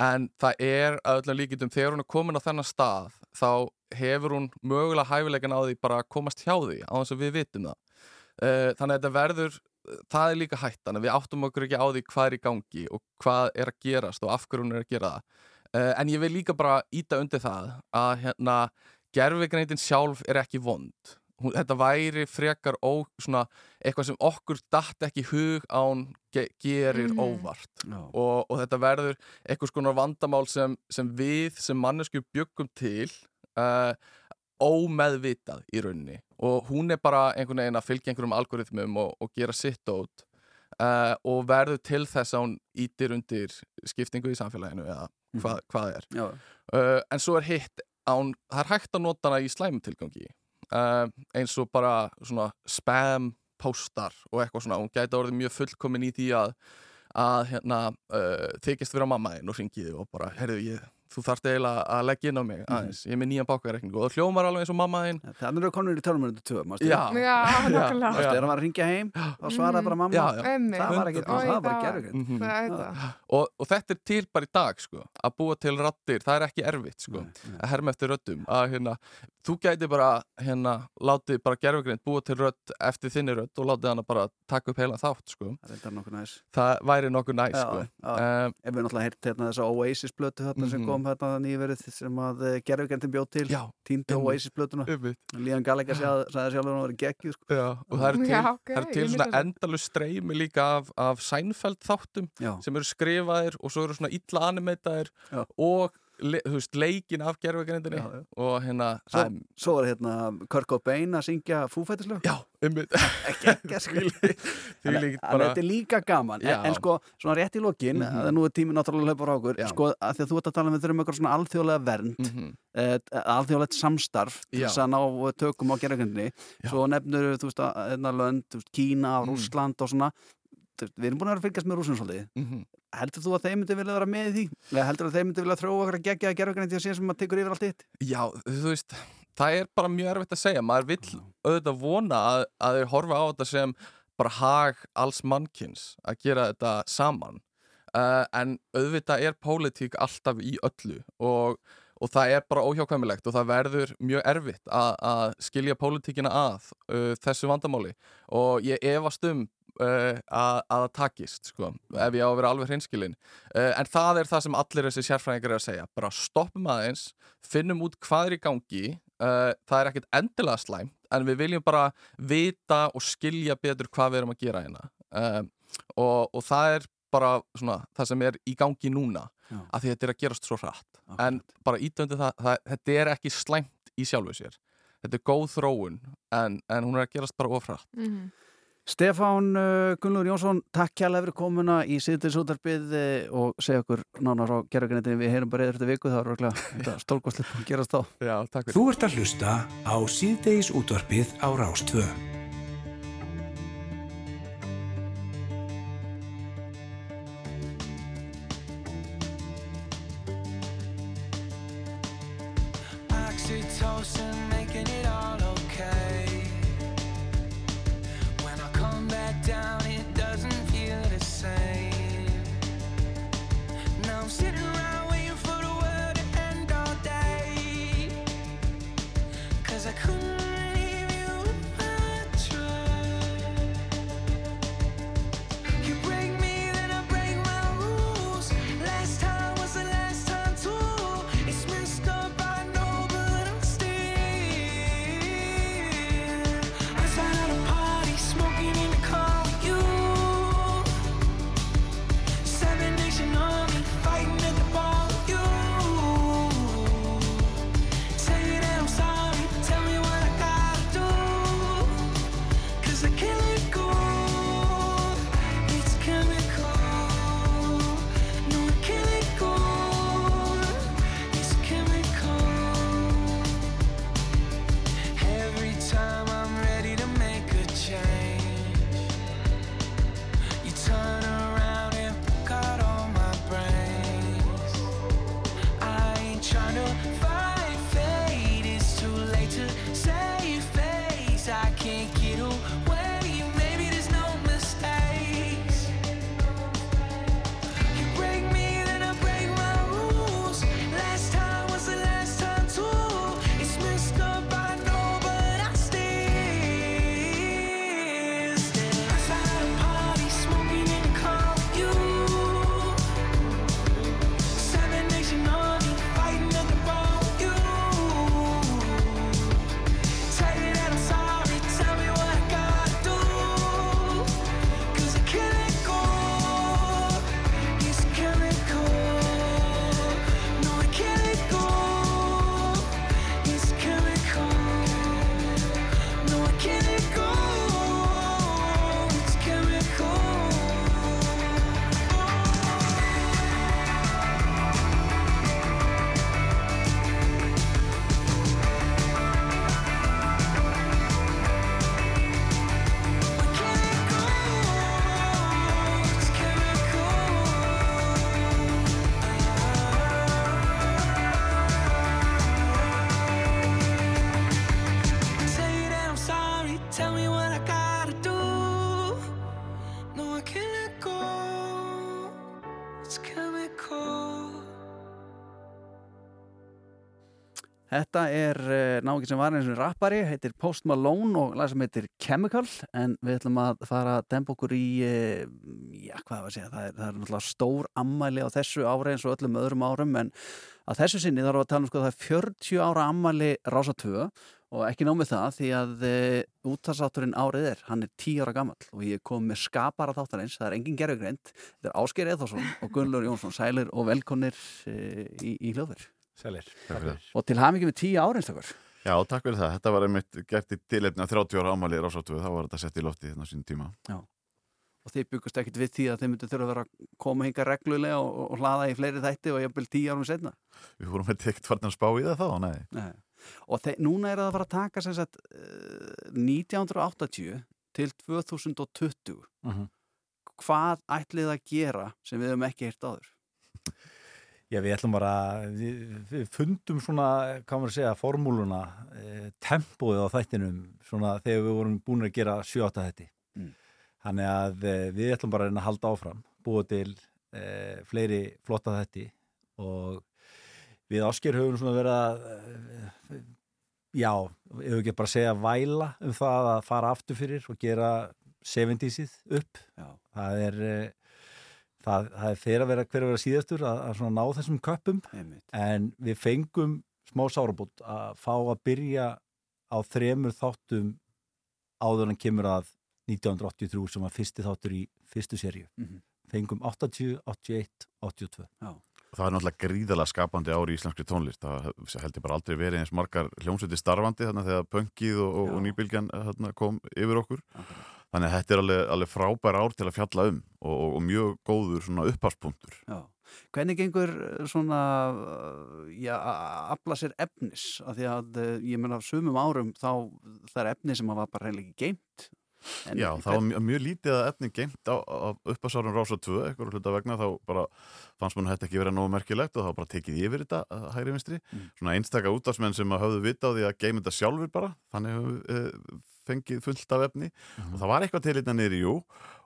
en það er að öllum líkitum, þegar hún er komin á þennan stað, þá hefur hún mögulega hæfileikan á því bara að komast hjá því, á þess að við vitum það. Uh, þannig að þetta verður það er líka hættan að við áttum okkur ekki á því hvað er í gangi og hvað er að gerast og af hverju hún er að gera það uh, en ég vil líka bara íta undir það að hérna gerfigreitin sjálf er ekki vond hún, þetta væri frekar ó, svona, eitthvað sem okkur datt ekki hug á hún ge gerir Mhm. óvart. Já. og, og þetta verður einhvers konar vandamál sem, sem við sem mannesku byggum til uh, ómeðvitað í rauninni. Og hún er bara einhvern veginn að fylgja einhverjum algoritmum og, og gera sitt út uh, og verður til þess að hún ítir undir skiptingu í samfélaginu eða hvað, hvað er. Uh, en svo er hitt hún, það er hægt að nota hana í slæmum tilgangi uh, eins og bara svona spam póstar og eitthvað svona, hún gæti orðið mjög fullkomin í því að að hérna uh, þykist vera mamma þinn og ringiði og bara, herðu ég þú þarft eiginlega að leggja inn á mig aðeins. Ég er með nýjan bákareikning og það hljómar alveg eins og mamma þinn Þannig eru konur í tölumurinn til tvö mástu? Já. Já, nákvæmlega. Hann var að ringja heim og svaraði bara mamma. Já, já. Það var Oj, það var bara það- gerðugreind Mhm. Það er þetta. og, og þetta er til bara í dag sko, að búa til rattir, það er ekki erfitt sko, að herma eftir röddum. Að hérna, þú gæti bara hérna, látið bara gerfugrind búa til rödd eftir þinni rödd og látið hana bara taka upp heilan þátt sko, Það er það væri nokkuð næst sko. já. um, Ef við náttúrulega kom hérna nýverið sem að gerðugrindin bjóð til já, Týndu einmitt. Oasis blötuna umvitt Líðan Gallagher sagði sjálfur að hann var geggjuð sko. Já, og það eru til, Já, ok, það eru til svona endalus streymi líka af, af Seinfeld þáttum Já, sem eru skrifaðir og svo eru svona illa animetaðir og le, veist, leikin af gerfugrindinni og hérna Svo, er- svo er hérna Kurt Cobain að syngja fúfættislög Já, umvitt Ekki, ekki líkt Þannig að þetta er líka gaman. En, en sko, svona rétt í lokin mm Mhm. nú er tíminn náttúrulega hlaupar á okkur sko, því að þú ert að tala um við þurfum eitthvað svona alþjóðlega vernd mm Mhm. alþjóðlegt samstarf þess að ná tökum á gerðugrindinni Já. svo nefnur þú veist að hérna lönd, Kína, Mm. Rússland og svona við erum búin að vera að fylgjast með rússum svolítið. Mhm. heldur þú að þeir myndi vilja vera með í því? Eða heldur að þeir myndi vilja þróa okkur að gegja gerðugrindi að sé sem að tekur yfir allt hitt? Já, þú veist, það er bara mjög erfitt að segja. Maður vill auðvitað vona að, að þeir horfa á þetta sem bara hag alls mannkins að gera þetta saman. Uh, en auðvitað er pólitík alltaf í öllu og, og það er bara óhjákvæmilegt og það verður mjög erfitt að, að skilja pólitíkina að uh, þessu vandamáli. Og ég efast um uh, að, að það takist sko, ef ég á að vera alveg hreinskilin uh, en það er það sem allir þessi sérfræðingar er að segja bara stoppum aðeins, finnum út hvað er í gangi uh, það er ekkert endilega slæmt en við viljum bara vita og skilja betur hvað við erum að gera hérna uh, og, og það er bara svona, það sem er í gangi núna Já. að því þetta er að gerast svo hratt Akkurat. en bara ítöndi það, það, þetta er ekki slæmt í sjálfu sér þetta er góð þróun en, en hún er að gerast bara ofrætt Mhm. Stefán uh, Gunnlaugur Jónsson, takk kjærlega fyrir komuna í Sýtis útarpið uh, og segja okkur nánar á gerðugrindinni við heyrum bara eða þetta viku, það var röglega stólkostlegt að gerast þá. Já, takk fyrir. Þú ert að hlusta á síðdeis útvarpið á Rástvö. Þetta er uh, náki sem var eins og rappari, heitir Post Malone og lag sem heitir Chemical en við ætlum að fara að dempa okkur í, uh, já hvað var að segja, það er, það er náttúrulega stór ammæli á þessu ári eins og öllum öðrum árum en að þessu sinni þarf að tala um sko það er 40 ára ammæli Rása 2 og ekki nómið það því að uh, útastátturinn árið er, hann er 10 ára gammal og ég kom með skapara þáttarins, það er engin gerðugreind, þetta er Ásgeir Eðarsson og Gunnlaugur Jónsson, sælir og velkonir uh, í, í hljóður. Sælir. Og til hamingi með 10 árinstakar. Já, takk fyrir það. Þetta var einmitt gert í tilefni að 30 ára ámæli rásáttuðu, þá var þetta sett í lofti þarna á sín tíma. og þið byggust ekkit við því að þið myndu þurfa að vera að koma hinga reglulega og, og hlaða í fleiri þætti og jafnvel tíu árum setna Við vorum ekkert farin að spá í það þá, nei. Nei. og þe- núna er það að fara að taka sem sagt eh, 1980 til 2020 Mhm. hvað ætlið að gera sem við höfum ekki heyrt áður Já, við ætlum bara, við, við fundum svona, hvað maður að segja, formúluna, eh, tempóið á þættinum, svona þegar við vorum búin að gera sjóta þætti. Mm. Þannig að eh, við ætlum bara að halda áfram, búa til eh, fleiri flotta þætti og við ásker höfum svona verið að, eh, já, ef við ekki bara að segja væla um það að fara aftur fyrir og gera 70-sið upp. Já. Það er... Það, það er fyrir að vera hver að vera síðastur að, að ná þessum köppum Einmitt. en við fengum smá sárabót að fá að byrja á þremur þáttum áður en kemur að 1983 sem var fyrsti þáttur í fyrstu serju. Mhm. Fengum 80, 81, 82. Það er náttúrulega gríðalega skapandi ári í íslenskri tónlist. Það heldur bara aldrei verið eins margar hljómsveiti starfandi þannig þegar pöngið og, og, Já. og nýbylgjan þarna, kom yfir okkur. Akkurat. Þannig að þetta er alveg, alveg frábær ár til að fjalla um og, og, og mjög góður. Já. Hvernig gengur eh, svona að afla sér efnis af því að eh, ég meina af sumum árum þá það er efni sem hafa bara reynilega geimt En Já, það var mjög, lítið að efni geimt á, á upphasárum Rása 2, eitthvað hluta vegna þá bara fannst mann þetta ekki vera nógu merkilegt og þá bara tekið yfir þetta að hægri vinstri. Mm. svona einstaka útdagsmenn sem að höfðu vita á því að geima þetta sjálfur bara, þannig höfðu e, fengið fullt af efni. Og það var eitthvað til þetta niður í jú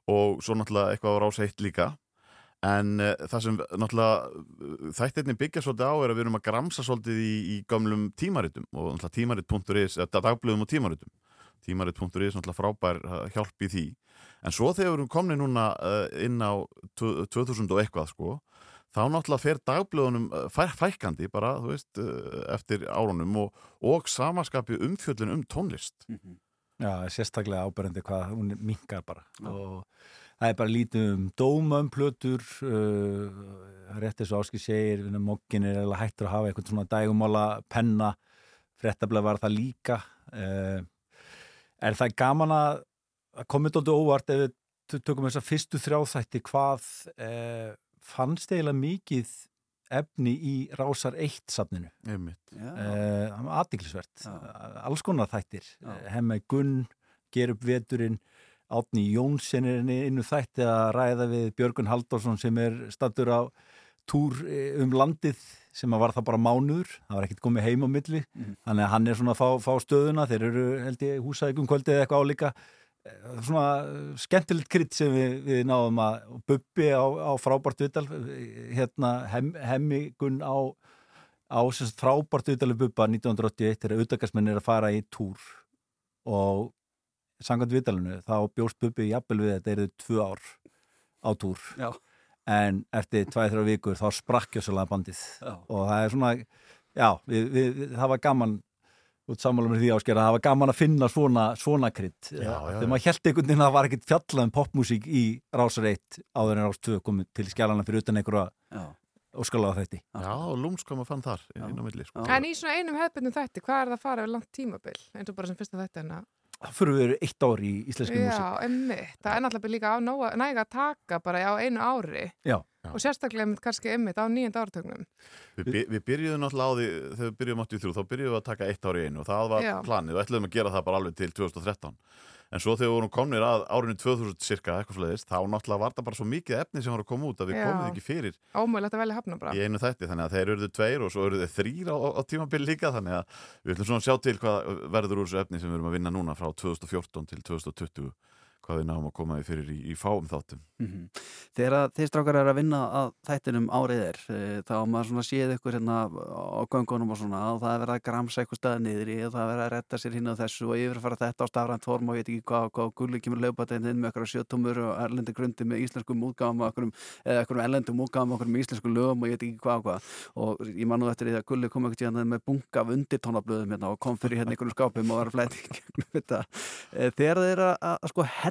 og svo náttúrulega eitthvað á Rása 1 líka. En e, það sem náttúrulega eh, þættirni byggja svolítið á er að við erum að gramsa svolítið í, í tímarit.is, tímarit.is náttúrulega frábær uh, hjálp í því. En svo þegar við erum komni núna uh, inn á tv- 2000 og eitthvað sko þá náttúrulega fer dagblöðunum fæ, fækandi bara, þú veist, eftir árunum og, og samaskapi umfjöllin um tónlist. Mhm. Já, sérstaklega áberandi hvað hún minkar bara. Og það er bara lítið um dóma um plötur uh, rétt eins og Áski segir mokkin er hættur að hafa eitthvað svona dægumála penna. Fréttabla var það líka uh, er það gaman að að komið dóldu óvart ef við tökum þessa fyrstu þrjáþætti hvað uh, fannst eiginlega mikið efni í Rásar 1 safninu? Uh, það var aðdiklisvert alls konar þættir. Já. uh, Hemmi Gunn, Ger upp veturinn Átni Jónsson er inn- innu þætti að ræða við Björgun Halldórsson sem er stattur á túr eh, um landið sem að var það bara mánuður, það var ekkert komið heim á milli, Mhm. þannig að hann er svona að fá, fá stöðuna, þeir eru held ég húsækum kvöldið eða eitthvað álíka. Eh, svona skemmtilegt krydd sem við, við náðum að Bubbi á, á frábært viðtal eh, hérna hem, Hemmi Gunn á á frábært viðtal við Bubba 1981 þegar auðvitaðgasmenn er að fara í túr. Og samkvæmt viðtalinu þá bjóst Bubbi jafnvel við þetta eru tvö ár á túr. Já. En eftir tvæ, þrjá vikur þá sprakk jössalega bandið já, og það er svona já, við, við, við, það var gaman út sammála með því ásker að það var gaman að finna svona, svona krydd þegar maður held einhvern veginn að það var ekkert fjallað um popmusík í Rásar 1 áður en Rás 2 komið til skjálana fyrir utan einhverja já. óskalega þetta Já, og Lúms kom að fann þar inn á milli sko. En í svona einum hefðbundum þætti, hvað er það að fara yfir langt tímabil? Eins og bara sem fyrsta þætti hennar. Það fyrir við eitt ár í íslenski músík Já, emmitt. Það er náttúrulega líka á nóga, næga að taka bara á einu ári. Já. Já. Og sérstaklega emmitt kannski emmitt á nýjönda áratögnum. Við, við byrjuðum náttúrulega á því þegar við byrjuðum 83, þá byrjuðum við að taka eitt ár í einu og það var Já. planið og ætluðum að gera það bara alveg til 2013 en svo þegar við vorum komnir að árinu 2000 cirka eitthvað sliðist, þá náttúrulega var það bara svo mikið efni sem var að koma út að við Já. komum ekki fyrir Ómögulegt að velja hafna bara. í einu þætti, þannig að þeir eruðu tveir og svo eruðu þrýr á, á tímabil líka þannig að við ætlum svona að sjá til hvað verður úr þessu efni sem við erum að vinna núna frá 2014 til 2020 hvað við náum að koma því fyrir í, í fáum þáttum. Mhm. Þegar að þið strákar er að vinna að þættinum árið er e, þá á maður svona séð ykkur hérna á göngunum og svona og það er verið að gramsa eitthvað stað niður í og það er verið að retta sér hinn á þessu og yfirfara þetta á stafrænt form og ég veit ekki hvað, hvað gulli kemur lögbætinn inn með eitthvað sjötumur og erlendi grundi með íslenskum útgáfum og eða eitthvað erlendum útgáfum og einhverjum íslenskum lögum og ég veit ekki hvað og hvað. Og ég man nú eftir því að gulli kom eitthvað hérna með bunga af undirtónablöðum hérna og kom fyrir hérna einhverjum skápum og var að flæti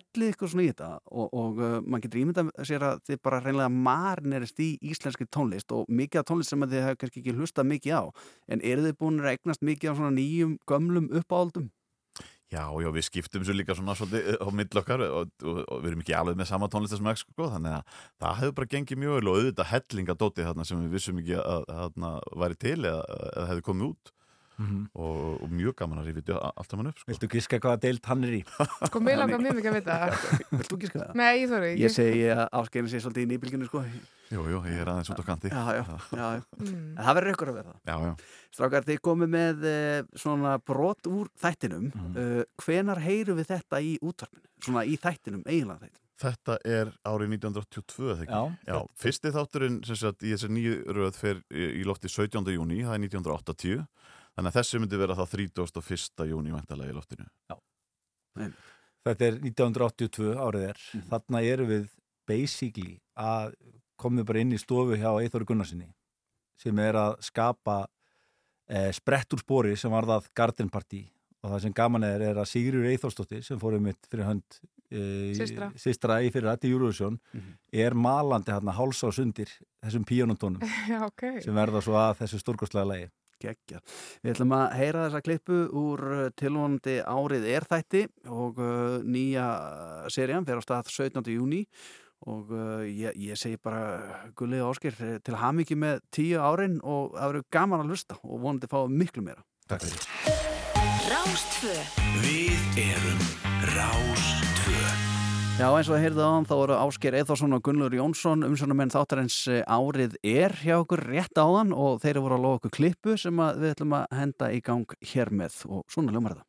að, að hellið ykkur svona í þetta og, og uh, mann getur ímyndað sér að þið bara reynlega marinerist í íslenski tónlist og mikið af tónlist sem að þið hefur kannski ekki hlustað mikið á en eru þið búin að eignast mikið af svona nýjum gömlum uppáhaldum? Já, já, við skiptum svo líka svona svolítið eh, á milli okkar og, og, og við erum ekki alveg með sama tónlistasmæk sko, þannig að það hefur bara gengið mjög vel og auðvitað hellingadótið sem við vissum ekki að þarna væri til eða, eða hefði komið út Mhm. og, og mjög gaman að rífið allt saman upp sko. Viltu giska hvaða deild hann er í? Sko, mér langar mjög mikið að vita Vilt þú ekki skoða það? Nei, ég þorri Ég segi að áskeirin sé svolítið í nýbylginu sko Jú, jú, ég er aðeins út á kanti Já, já, já, já. Mm. En það verður ykkur að vera það Já, já Strákar, þið komið með uh, svona brot úr þættinum uh, Hvenar heyrum við þetta í útvarpinu? Svona í þættinum, eiginlega þættinum Þetta er árið 1982, eða ekki? Já, Já fyrsti þátturinn sem sagt, í þessar nýju röð fer í í lofti 17. júni, það er 1980 þannig að þessi myndi vera það 31. júni vantarlega í loftinu. Þetta er 1982 árið er. Þarna erum við basically að komum bara inn í stofu hjá Eithóri Gunnarsinni sem er að skapa eh, sprett úr spori sem var það Garden Party. Og það sem gaman er er að Sigurður Eithórsdóttir sem fórum mitt fyrir hönd eh, Systra. systra í fyrir þetta Eurovision er malandi hérna háls á sundir þessum píjónuntónum Já, ok. sem verða svo að þessu stórkostlega lagi Gekkja. Við ætlum að heyra þessa klippu úr uh, tilvonandi árið er þætti og uh, nýja serían fer á stað 17. júni og uh, ég, ég segi bara gullið áskir til hamingi með tíu árin og það verður gaman að lusta og vonandi fá miklu meira. Takk fyrir. Rástfö Við erum Rástvö Já, eins og það heyrðu áðan þá eru Ásker Eðarsson og Gunnlur Jónsson umsjónamenn þáttarins eh, árið er hjá okkur rétt áðan og þeir eru voru að lofa okkur klippu sem að við ætlum að henda í gang hér með og svona ljómar þetta.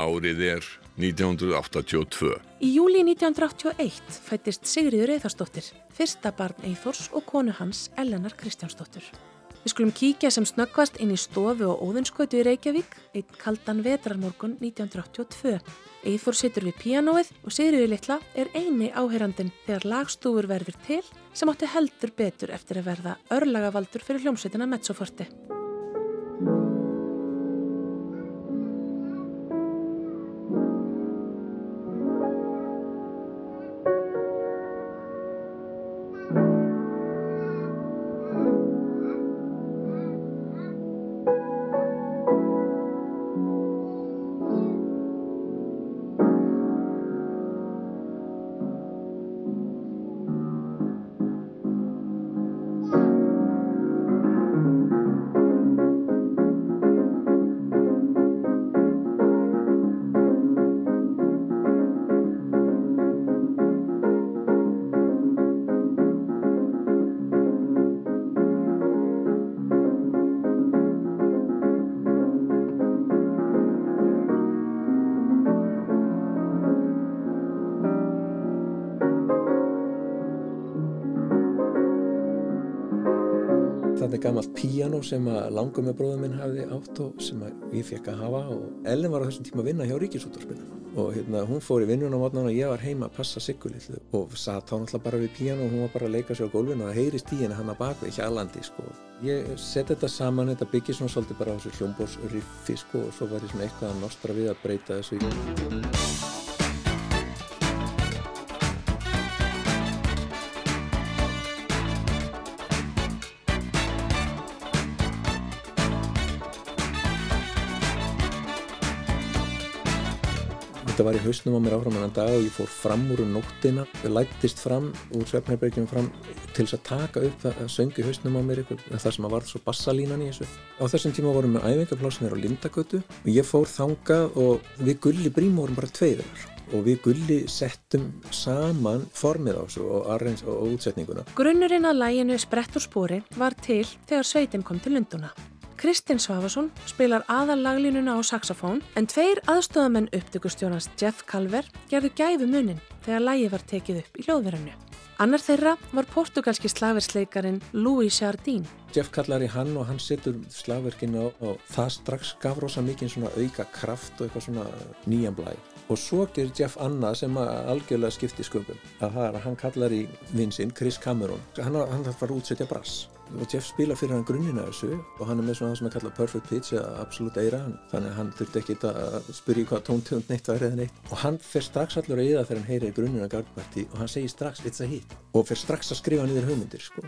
Árið er 1982. Í júli 1981 fættist Sigriður Eitharsdóttir, fyrsta barn Eithors og konu hans Ellenar Kristjánsdóttir. Við skulum kíkja sem snöggvast inn í stofu og óðinskötu í Reykjavík, einn kaldan vetrarmorgun 1982. Eithor situr við píanóið og Sigriður litla er eini áheyrandin þegar lagstúfur verður til sem átti heldur betur eftir að verða örlagavaldur fyrir hljómsveitina Mezzoforti. Það gammalt píano sem að langum með bróðum minn hafði átt og sem ég fekk að hafa og Ellen var á þessum tíma að vinna hjá Ríkisúttarspinu og hérna hún fór í vinnuna á mótnan og ég var heima að passa Sigurlillu og satt þá náttúrulega bara við píano og hún var bara að leika sér á gólfinu og það heyrist í henni hann að bakvið hjálandi sko. Ég set þetta saman, þetta byggir svona svolítið bara á þessu hljómbórsriffi sko og svo var ég svona eitthvað að nostra við að breyta þessu í var í hausnum á mér áfram annan dag og ég fór fram úr um nóttina, ég lættist fram úr svefnherbergjum fram til þess að taka upp það að söngi hausnum á mér eitthvað, það sem að varð svo bassalínan í þessu. Á þessum tíma vorum við æfingarplássinir á Lindagötu og ég fór þangað og við Gulli Brím vorum bara tveiðar og við Gulli settum saman formið á þessu og, arrens, og, og útsetninguna. Grunnurinn að læginu Sprett úr spori var til þegar sveitin kom til Lunduna. Kristinn Svafarsson spilar aðallaglínuna á saxofón en tveir aðstofamenn upptökustjónast Jeff Calver gerðu gæfu munin þegar lægi var tekið upp í hljóðverinu. Annar þeirra var portugalski slagversleikarin Louis Jardín. Jeff kallar í hann og hann setur slagverkinu og það strax gaf rosa mikið svona auka kraft og eitthvað svona nýjan blæ. Og svo gerir Jeff annað sem algjörlega skipti sköpum. Að það er að hann kallar í vinsinn Chris Cameron. Hann, hann að útsetja brass. Og Jeff spila fyrir hann grunnina þessu og hann er með svona það sem er kallað perfect pitch eða absolutt eira. Þannig að hann þurfti ekki að spyrja hvað tóntegund neitt væri eða neitt. Og hann fer strax allur að eða þegar hann heyrir grunnina gardparti og hann segir strax it's a hit. Og fer strax að skrifa niður hugmyndir sko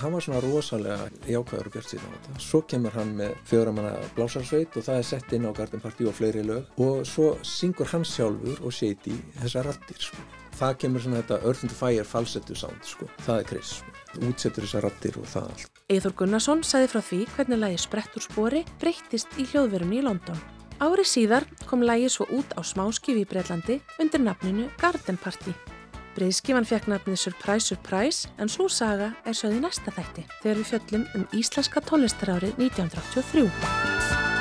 hann var svona rosalega jákvæður og bjart síðan á þetta. Svo kemur hann með fjóramanna blásarsveit og það er sett inn á Garden Party og fleiri lög og svo syngur hann sjálfur og Shady þessar rattir sko. Það kemur svona þetta Earth and Fire falsettu sound sko. Það er Chris. Útsettur þessar rattir og það allt. Eithor Gunnarsson sagði frá því hvernig lagi Sprett úr spori breyttist í hljóðverunni í London. Ári síðar kom lagi svo út á smáskifi í Breitlandi undir nafninu Garden Party. Breiðskifan fekk nafnið Surprise Surprise en svo saga er sögð í næsta þætti þegar við fjöllum um íslenska tónlistarárið 1983.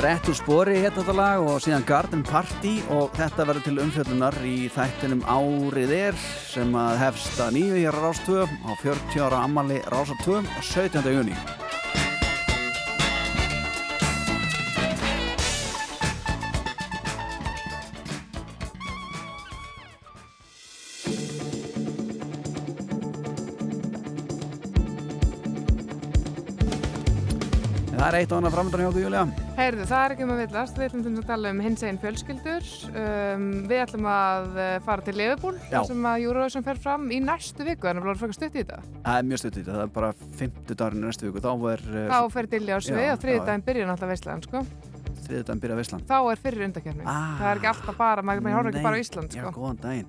Brett úr spori hérna þetta lag og síðan Garden Party og þetta verður til umfjöldunar í þættinum Árið er sem að hefst að nýju í Rástvö á 40 ára ammali Rástvö 17. júni. Það er eitt og annað framöndan hjá okkur, Júlia. Heyrðu, það er ekki um að villast, við ætlum að tala um hins einn fjölskyldur. Um, við ætlum að eh, fara til Liverpool, Já. sem að Eurovision fer fram í næstu viku, að það er frekar stutt í þetta. Það er mjög stutt í þetta, það er bara 50 dagurinn næstu viku, þá er uh, Þá fer Dilli á svið Já, og þriði já. daginn byrja náttúrulega veistlega, sko. þriði daginn byrja Veisland. Þá er fyrir undakefni. Ah. það er ekki alltaf bara, maður horfir ekki bara Ísland, Já, sko. góðan daginn.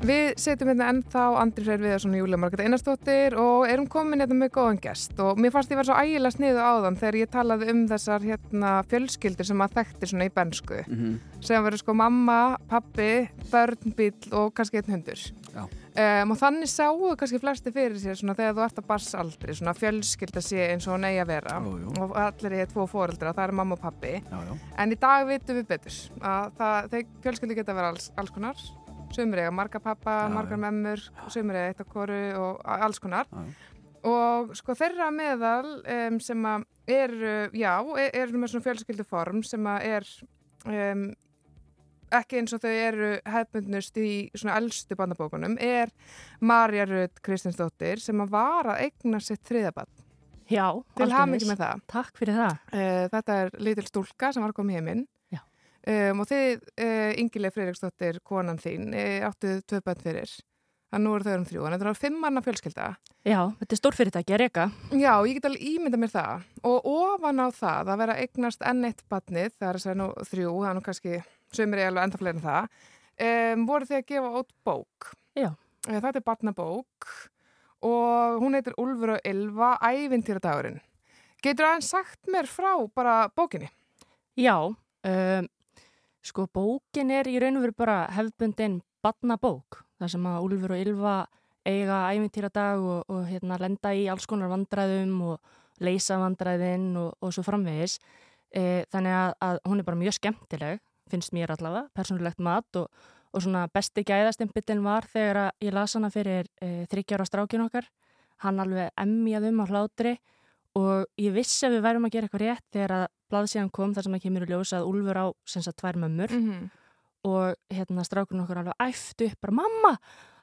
Við setjum hérna ennþá Andri Freyr Viðarsson og Júlia Margreta Einarsdóttir og erum komin hérna með góðan gest. Og mér fannst ég vera svo ægilega sniðu áðan þegar ég talaði um þessar hérna, fjölskyldur sem að þekkti svona í bensku Mhm. sem verður sko mamma, pappi, börn, bíl og kannski einn hundur. Um, og þannig sáu kannski flesti fyrir sér svona þegar þú ert að barsaldri svona fjölskylda sé eins og hún eigi að vera. Jú, jú. og allir er tvo fóreldra, það er mamma og pappi Já, já. En í dag vitum við betur að það, Sumir eiga marga pappa, Já, margar memmur, sumir eiga eitt af koru og alls konar. Já. Og sko þeirra meðal um, sem að er, já, er, er með svona fjölskylduform sem að er um, ekki eins og þau eru hefbundnust í svona elstu bandabókunum er Marja Rödd Kristinsdóttir sem að var að eigna sitt þriðabann. Já, Til hamingi með það. Takk fyrir það. Uh, þetta er lítil stúlka sem var komið heiminn. Já. Um, og þið, uh, Ingileg Freiriksdóttir, konan þín, uh, áttuð tvö bönn fyrir. Þannig nú eru þau um þrjú. Að þetta er fimm manna fjölskylda. Já, þetta er stórfyrirtæki að reyka. Já, ég get alveg ímynda mér það. Og ofan á það að vera eignast enn eitt badnið, það er að segja nú þrjú, það er nú kannski sömur ég alveg enda fleiri en það, um, voru þið að gefa út bók. Já. Uh, þetta er badnabók og hún heitir Úlfur og Ylva, ævintýradagurinn. Getur aðeins sagt mér frá bara bókinni? Já, um, sko bókin er í raun og veru bara hefðbundin badnabók. Það sem að Úlfur og Ylva eiga ævintýradag og, og hérna lenda í alls konar vandræðum og leysa vandræðin og, og svo framvegis. E, þannig að, að hún er bara mjög skemmtileg, finnst mér allavega, persónulegt mat og, og svona besti gæðastimpillin var þegar að ég las hana fyrir e, þryggjára strákin okkar. Hann alveg emmjað um á hlátri og ég vissi að við værum að gera eitthvað rétt þegar að blaðsíðan kom þar sem að kemur í ljós að Úlfur á sem sagt tvær mömmur Mhm. og hérna strákunum okkur alveg æftu upp bara mamma,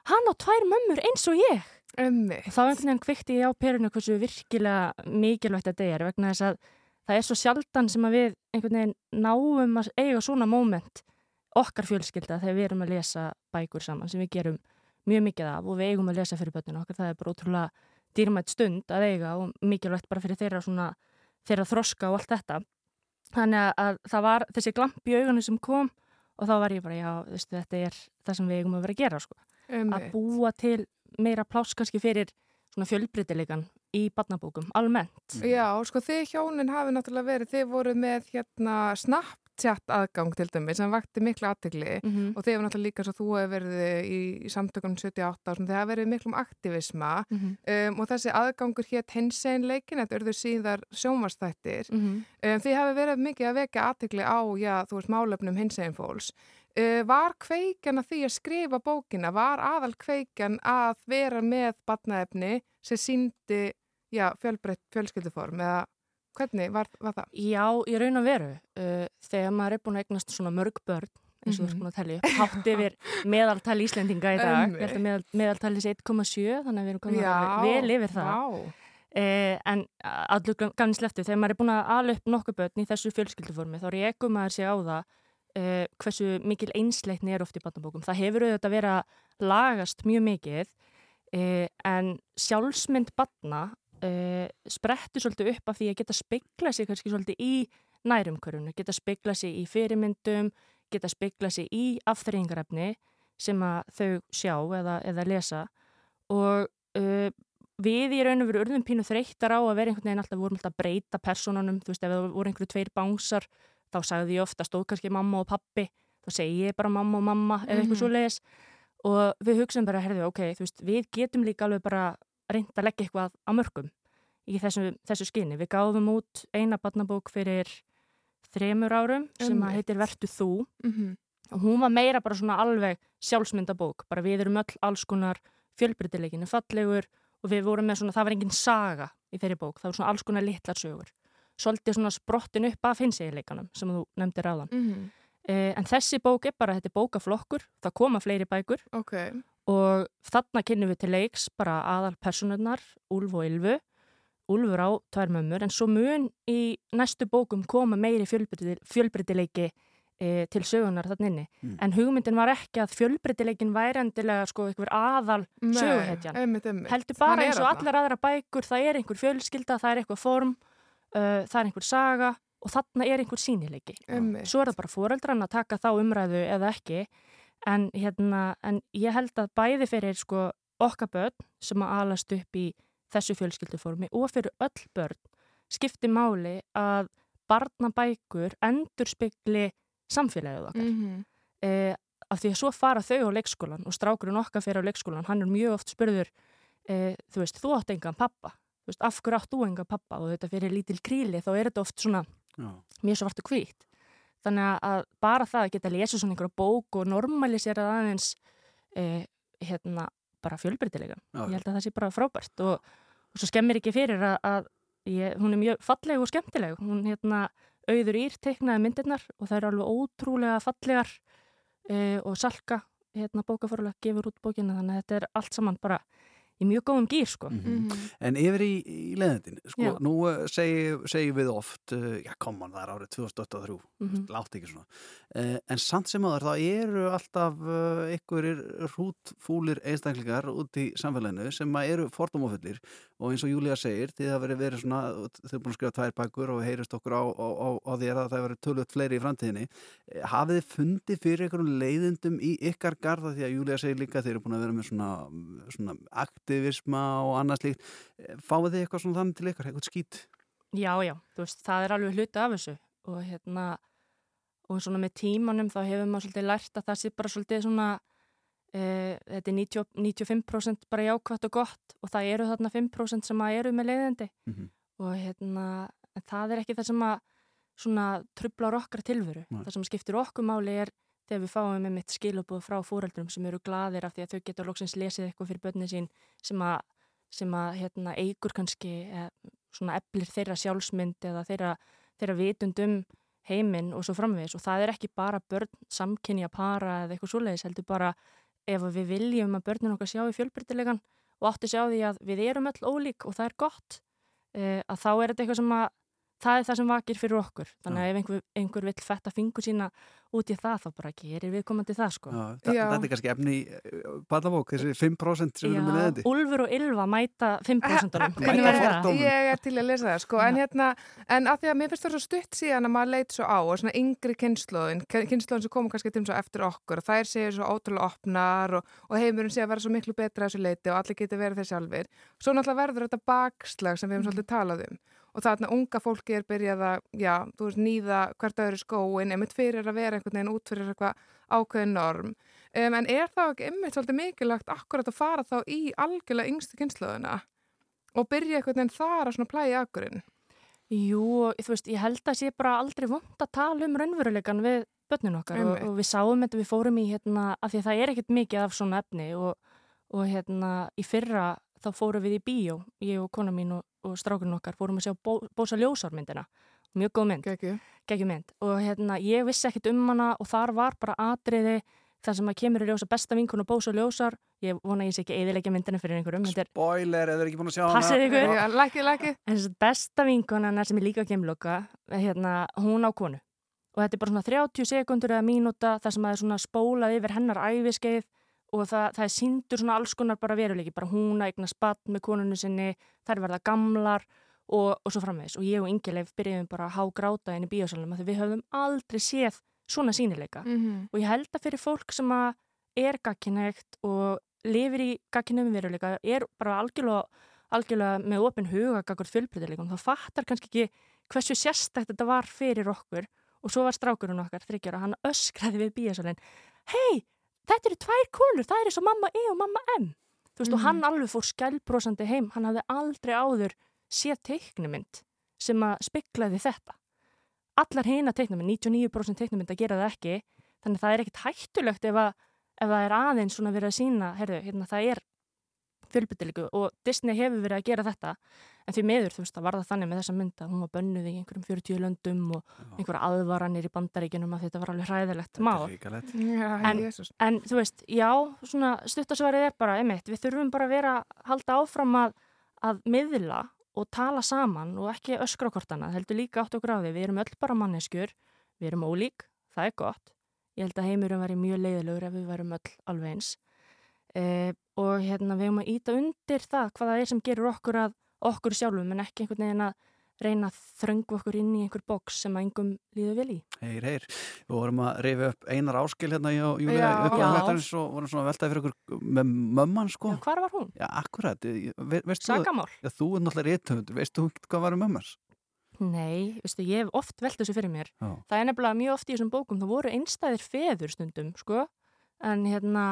hann á tvær mömmur eins og ég Ömmi. og þá einhvern veginn kvikti ég á perinu hversu virkilega mikilvægt þetta er vegna þess að það er svo sjaldan sem að við einhvern veginn náum að eiga svona moment okkar fjölskylda þegar við erum að lesa bækur saman sem við gerum mjög mikið af og við eigum að lesa fyrir börnuna okkar það er bara ótrúlega dýrmætt stund að eiga og mikilvægt bara fyrir þeirra svona þeirra þroska og allt þetta þannig að, að það var þessi glamp í augunum sem kom og þá var ég bara já, veistu, þetta er það sem við eigum að vera að gera sko. að Einmitt. búa til meira pláss kannski fyrir svona fjölbreytilegan í barnabókum, almennt Já, sko þið hjónin hafi náttúrulega verið, þið voru með hérna Snapchat aðgang til dæmi sem vakti miklu aðtegli Mhm. og þið hefur náttúrulega líka svo þú hefur verið í, í samtökunum 78 og svona, þið hafa verið miklum aktivisma Mhm. um, og þessi aðgangur hétt hinsegin leikin, þetta urðu síðar sjónvarstættir. Mhm. Um, þið hafi verið mikið að vekja aðtegli á, já, þú veist, málefnum hinsegin fólks. Uh, var kveikjan að því að skrifa bókina, var aðal kveikjan að vera með batnaefni sem síndi, já, fjölbreytt fjölskylduform eða hvernig var, var það? Já, í raun og veru uh, þegar maður er búin að eignast svona mörg börn eins og þú ert Mhm. búin að telja upp, hátt yfir meðaltal Íslendinga í dag, ég held að meðal, meðaltali sé 1,7 þannig að við erum komin alveg vel yfir það. Eh, en allur ganni sleftu, þegar maður er búin að ala upp nokkuð börn í þessu fjölskylduformi þá rekum maður sig á það eh, hversu mikil einsleikni er oft í barnabókum. Það hefur auðvitað verið að lagast mjög mikið eh, en sjálfsmynd barna eh, sprettur svolítið upp af því að geta spegla sig kannski svolítið í nærumkörunu, geta spegla sig í fyrirmyndum, geta spegla sig í afþreyingarefni sem að þau sjá eða, eða lesa. Og uh, við í raun og veru urðum pínu þreyttar á að vera einhvern veginn alltaf, við vorum alltaf að breyta personunum, þú veist, ef það voru einhverju tveir bánsar, þá sagði ég ofta, stóð kannski mamma og pappi, þá segi ég bara mamma og mamma eða eitthvað Mhm. svo leiðis og við hugsaum bara, herðu, ok, þú veist, við getum líka alveg bara reynd að leggja eitthvað á mörgum í þessu, þessu skinni. Við gáðum út eina barnabók fyrir þremur árum sem Einmitt. heitir Vertu þú Mhm. og hún var meira bara svona alveg sjálfsmyndabók, bara við erum öll alls konar fjölbreytileikin er fallegur og við vorum með svona, það var engin saga í þeirri bók, það var svona alls konar litlar sögur svolítið svona sprottin upp af hinsegileikanum sem þú nefndir áðan Mhm. eh, en þessi bók er bara, þetta er bókaflokkur það koma fleiri bækur Ok. Og þarna kynnum við til leiks bara aðal personurnar, Úlf og Ylfu Úlfur á tvær mömmur en svo mun í næstu bókum koma meiri fjölbreytileiki, fjölbreytileiki e, til sögunar þannig inni. Mm. En hugmyndin var ekki að fjölbreytileikin væri endilega sko einhver aðal Nei, söguhetjan. einmitt, einmitt. Heldur bara eins og allar aðra bækur, það er einhver fjölskylda, það er eitthvað form, uh, það er einhver saga og þarna er einhver sínileiki. Einmitt. Svo er það bara foreldran að taka þá umræðu eða ekki en, hérna, en ég held að bæði fyrir sko, okkar börn sem að alast upp í þessu fjölskylduformi og fyrir öll börn skipti máli að barnabækur endur spekli samfélagið okkar Mhm. eh, af því að svo fara þau á leikskólan og strákurinn okkar fyrir á leikskólan, hann er mjög oft spurður eh, þú veist, þú átt engan pappa þú veist, af hverju átt þú engan pappa og þetta fyrir lítil kríli, þá er þetta oft svona Já. mjög svart og hvít þannig að- að bara það að geta lesa svona einhverja bók og normalisera það aðeins eh, hérna, bara fjölbreytilegan Já. ég held að það sé bara frábært og, og svo skemmir ekki fyrir að, að ég, hún er mjög falleg og skemmtileg hún hérna auður ír teiknaði myndirnar og það eru alveg ótrúlega fallegar e, og salka hérna bókaforlega gefur út bókina þannig að þetta er allt saman bara í mjög góðum gýr sko. En yfir í, í leðendin, sko, Já. nú uh, segi, segi við oft, uh, já koman það er árið 2023, Mhm. látt ekki svona, uh, en samt sem áður þá eru alltaf uh, einhverjir hrútfúlir einstaklingar út í samfélaginu sem eru fordómafullir og eins og Júlía segir, þið hafa verið, verið svona, þið er búin að skrifa tvær bækur og heyrist okkur á, á, á, á því að það verið tölvöld fleiri í framtíðinni, Eh, hafið þið fundið fyrir einhverjum leiðindum í ykkar garða því að Júlía segir líka að þið eru búin að vera með svona, svona aktivisma og annað slíkt fáið þið eitthvað svona þannig til ykkar, eitthvað skýt Já, já, þú veist, það er alveg hluti af þessu og hérna og svona með tímanum þá hefur maður svolítið lært að það sé bara svolítið svona e, þetta er 90, 95% bara jákvætt og gott og það eru þarna 5% sem að eru með leiðindi Mhm. og hérna það er ekki það sem að svona trublar okkar tilveru Nei. það sem skiptir okkur máli er þegar við fáum með mitt skilabúð frá fóreldrum sem eru gladir af því að þau geta loksins lesið eitthvað fyrir börnin sín sem að, sem að hérna, eigur kannski eh, svona eflir þeirra sjálfsmynd eða þeirra, þeirra vitund um heiminn og svo framvegis. Og það er ekki bara börn samkynja para eða eitthvað svoleiðis heldur bara ef við viljum að börnin okkar sjá í fjölbreytilegan og átti sjá því að við erum öll ólík og það er gott eh, að þá er þetta eitthvað sem að það er það sem vakir fyrir okkur. Þannig að ef einhver, einhver vill fetta fingur sína út í það þá bara gerir við komandi það sko. Já, þa- Þetta er kannski efni í Badabók, þessi 5% sem eru með leiðindi. Úlfur og Ylva mæta 5% Mæta fordómum. Ég er til að lesa það, sko, en hérna, en að því að mér finnst það svo stutt síðan að maður leit svo á og svona yngri kynnslóðin, kynnslóðin sem komur kannski til svo eftir okkur og þær séu svo ótrúlega opnar og, og heimurinn sé að vera svo miklu betra þessu leiti og allir geti verið þeir sjálfir. Svo náttúrulega verður þetta bakslag sem við hefum svolítið talað um og þarna unga fólki er byrjað að, já, þú veist, nýða hvert öðru skóin, einmitt fyrir að vera einhvern veginn út fyrir eitthvað ákveðin norm. Um, en er þá ekki einmitt svolítið mikilvægt akkurat að fara þá í algjörlega yngstu kynnslóðina og byrja einhvern veginn þar að svona plæja akkurinn? Jú, þú veist, ég held að sé bara aldrei vond að tala um raunveruleikan við börnin okkar og, og við sáum þetta, við fórum í hérna, af því að það er ekkert mikið af svona efni og, og hérna í fyrra þá fórum við í bíó, ég og kona mín og, og strákurinn okkar fórum að sjá bó, Bósa ljósármyndina, mjög góð mynd. Gekju mynd og hérna ég vissi ekkert um hana og þar var bara atriði þar sem að kemur í ljósa besta vinkun og Bósa ljósár, ég vona að ég sé ekki eðilegja myndina fyrir einhverjum, þetta er Spoiler, eða er ekki búin að sjá Passið ykkur. Já, Lækið, lækið. En þess að besta vinkona hennar sem er líka kemloka, hérna, hún á konu. Og þetta er bara svona 30 sekundur eða mínúta þar sem það er svona spólað yfir hennar æfiskeið og það, það er síndur svona alls konar bara veruleiki, bara hún að eigna spatt með konunni sinni, þær verða gamlar og, og svo framvegis. Og ég og Ingileif byrjuðum bara að há gráta í bíósalunum því við höfum aldrei séð svona sínileika. Mhm. Og ég held að fyrir fólk sem að er gagkinægt og lifir í gagkinum veruleika, er bara algjörlega, algjörlega með opin huga gagur fjölbreytileikum, þá fattar kannski ekki hversu sérstætt þetta var fyrir okkur og svo var strákurinn okkar, þryggjara, hann öskraði við bíasalinn, hei, þetta eru tvær konur, það er eins og mamma E og mamma M. Þú veist, og Mhm. hann alveg fór skælbrósandi heim, hann hafði aldrei áður séð teiknumynd sem að spiklaði þetta. Allar hina teiknumynd, 99% teiknumynd að gera það ekki, þannig að það er ekkit hættulegt ef, að, ef það er aðeins svona verið að sína, herðu, hérna, það er fjölbyttilíku og Disney hefur verið að gera þetta en því meður, þú veist, það var það þannig með þessa mynd að hún var bönnuð í einhverjum 40 löndum og einhverja aðvaranir í bandaríkinum að þetta var alveg hræðilegt mál. en, en þú veist, já, svona stuttasvarið er bara, einmitt, við þurfum bara að vera að halda áfram að, að miðla og tala saman og ekki öskra hvort annað, heldur líka átt okkur á því við erum öll bara manneskjur, við erum ólík það er gott, ég held að heimurum væri mjög leiðilegur ef við værum öll alveg eins eh, og hérna við höfum að íta undir það hvað það er sem gerur okkur að okkur sjálfum en ekki einhvern veginn að reyna að þröngu okkur inn í einhver boks sem að engum líður vel í. Heyr, heyr. Við vorum að reyfi upp einar áskil hérna í Já. upp á eins og vorum svona að veltaði fyrir ykkur með mömman sko. Já, hvar var hún? Já, akkurat. Ve, Sakamál? Já, þú er náttúrulega réttöfund. Veist þú hvað var um mömmans? Nei, veistu, ég hef oft velt þessu fyrir mér. Já. Það er nefnilega mjög oft í þessum bókum, það voru einstæðir feður stundum, sko. En hérna,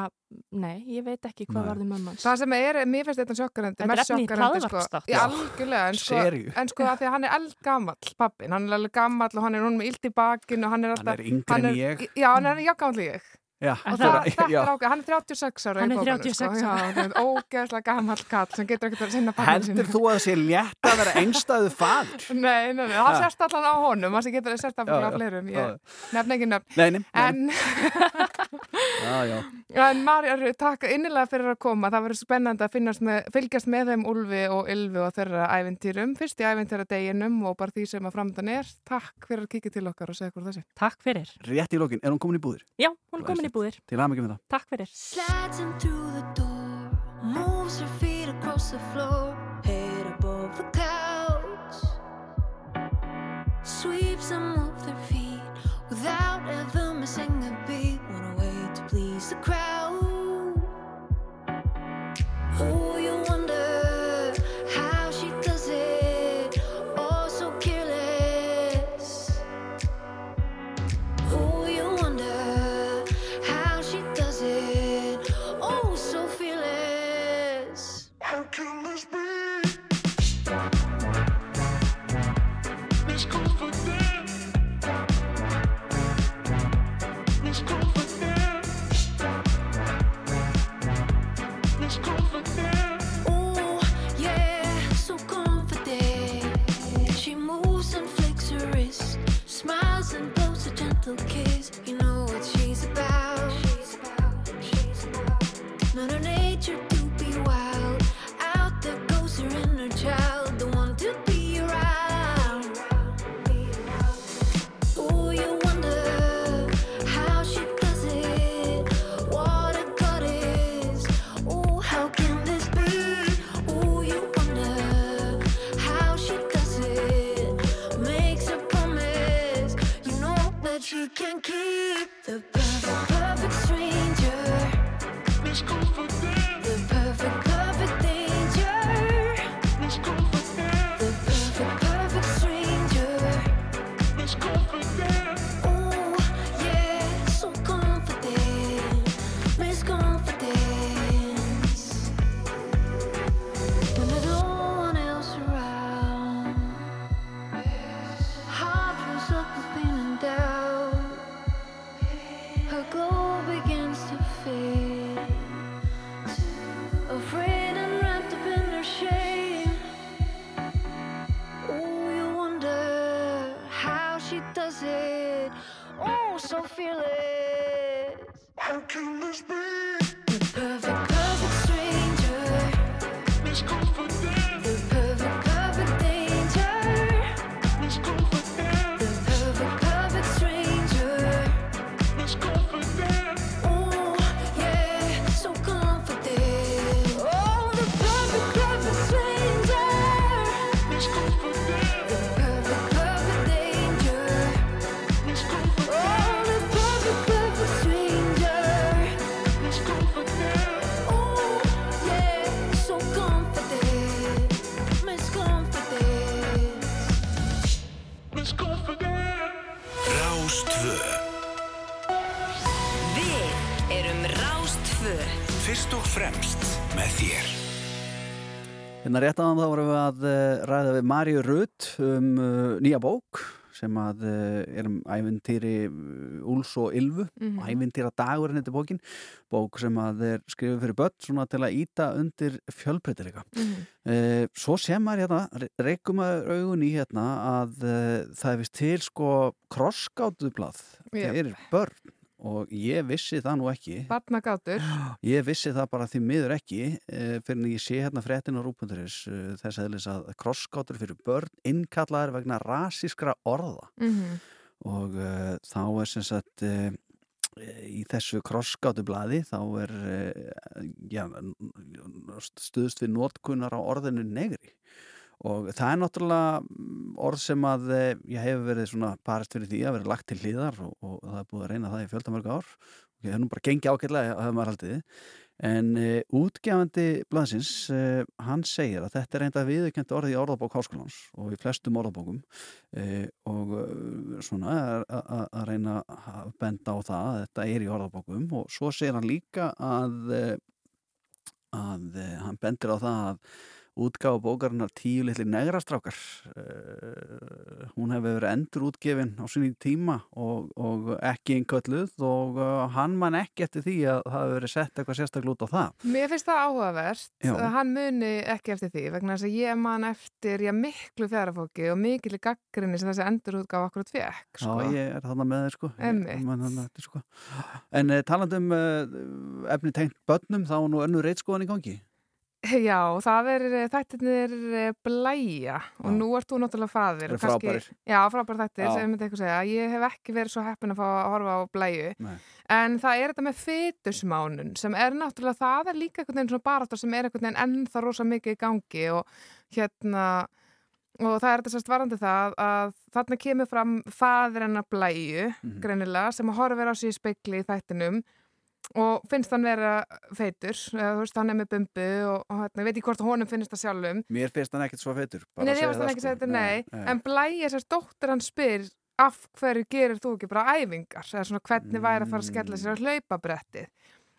nei, ég veit ekki hvað Nei. varði mömmans. Það sem er, mér finnst þetta sjokkarandi, Þetta er mest efni í sjokkarandi, sko. Já, algjörlega, en sko, en sko að því að hann er eldgamall, pappin, hann er alveg gamall og hann er núna með illt í bakinu og hann er alltaf... er yngri en ég. Já, hann er jafngamall en ég. Já, Og það- það, þetta já. er ákveð, hann er 36 ára Hann er bókunum, 36 sko. ára. Það er ógeðslega gamall kall sem getur ekkert að sinna. Heldur þú að það sé létt að vera einstæðu fadur? Nei, nei, nei, það sérst allan á honum, það getur að sérst fleirum, já. ég nefn ekki nefn. Nei, nei, nei. En, en Marja, takk innilega fyrir að koma, það verður spennandi að finnast með, fylgjast með þeim Úlfi og Ylfi og þeirra ævintýrum, fyrst í ævintýra deginum og bara því sem að framöndan er. Takk fyrir að kíkja til okkar og segja hvort þessi. Takk fyrir. Rétt í lokin, er hún komin í búðir? Já, hún er komin í búðir. Til aðmyggjum með það. Takk fyrir. Slides in through the door, moves her feet across the floor, Hérna rétt aðan þá vorum við að uh, ræða við Maríu Rutt um uh, nýja bók sem að uh, er um ævintýri Úls og Ylfu, Mhm. ævintýra dagurinn þetta bókin, bók sem að er skrifið fyrir börn svona til að íta undir fjölbreytileika. Mhm. Uh, svo sem maður hérna, reykum maður augun í hérna að uh, það er vist til sko krossgátublað Jep. fyrir börn og ég vissi það nú ekki. Barnagátur. Ég vissi það bara því miður ekki uh, fyrir en ég sé hérna fréttin á rúpunduris uh, þess aðlis að krossgátur fyrir börn innkallaðar vegna rasískra orða Mhm. og uh, þá er sem sagt uh, í þessu krossgátublaði þá er uh, já, stuðst við notkunar á orðinu negri og það er náttúrulega mm, orð sem að eh, ég hefur verið svona parist fyrir því að vera lagt til hlýðar og, og það er búið að reyna það í fjöldamörg ár. Og það er nú bara gengið ágætlega að hafa maður haldið. En uh, útgefandi blaðsins, uh, hann segir að þetta er reynda viðurkjönd orðið í orðabók háskólans og í flestum orðabókum uh, og svona að- reyna að benda á það að þetta er í orðabókum. Og svo segir hann líka að að hann bendir á það að útgáfa bókarinnar tíu litli negrastrákar uh, hún hefur verið endur útgefin á sinni tíma og, og ekki innkölluð og uh, hann man ekki eftir því að það hefur verið sett eitthvað sérstaklega út á það Mér finnst það áhugavert Já. hann muni ekki eftir því vegna þess að ég man eftir já, miklu fjárafóki og mikil gaggrinni sem þessi endurútgáfa okkur fekk sko. Já, ég er þarna með þeir sko Ég- sko. En uh, talandi um uh, efni tengt börnum þá nú önnur reitskoðan í gangi Já, það er þættirnir eh, blæja og nú ert þú náttúrulega faðir og kannski- frábærir. Já, frábær þættir sem myndi eitthvað segja Ég hef ekki verið svo heppin að fá að horfa á blæju Nei. en það er þetta með fytusmánun sem er náttúrulega, það er líka einhvern veginn svona baráttar sem er einhvern veginn ennþá rosa mikið í gangi og hérna og það er þetta sérst varandi það að þarna kemur fram fadir hennar blæju Mhm. greinilega sem horfir á sig í speikli í þættinum og finnst hann vera feitur veist hann er með bumbu og, og hérna, ég veit ekki hvort honum finnst það sjálfum Mér finnst hann ekkert svo feitur Nei, að ég veist hann sko. segja þetta, nei, nei. en blæja sérst dóttir hann spyr af hverju gerir þú ekki bara æfingar eða svona hvernig væri að fara að skella sér á hlaupabrettið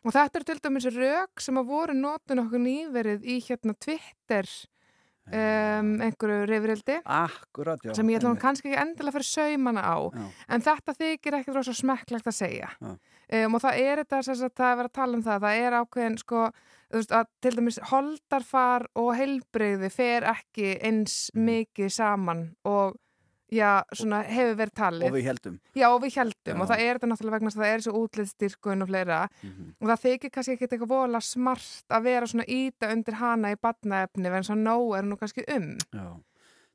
og þetta er til dæmis rauk sem að voru notun okkur nýverið í hérna Twitter um, einhverju reyfrildi Akkurat, já sem ég einmitt. kannski ekki endilega fyrir saumana á Já. en þetta þykir ekkert rosa smekklegt að segja Já. Um, og það er þetta er verið að tala um það það er ákveðin sko veist, að til dæmis holdarfar og heilbreyði fer ekki eins Mm. mikið saman og já, svona hefur verið talið Og við heldum Já, og við heldum Já. og það er þetta náttúrulega vegna að það er svo útlitstyrkun og fleira Mhm. og það þykir kannski ekkert eitthvað vola smart að vera svona íta undir hana í badnaefni en svo nóg er nú kannski um Já.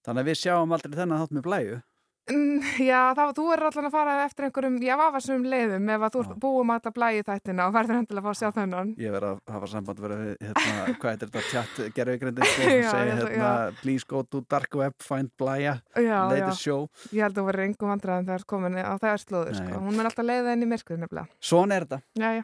Þannig að við sjáum aldrei þennan þátt með blæju Mm, Já, það, þú er allan að fara eftir einhverjum, já, vafasum leiðum ef að þú ert búum að alla blæði þættina og verður hendilega að fá að sjá þennan. Ég verð að hafa samband verið hérna, hvað heitir þetta, chat gerðvigrindin, sko, Já, ég held að- hérna, please go to dark web, find blæja, Já, já. show. Ég held að þú verður engum vandræðum þegar komin á það er slóður, sko. Hún er alltaf leiða inn í myrkrið nefnilega. Svona er þetta. Já, já.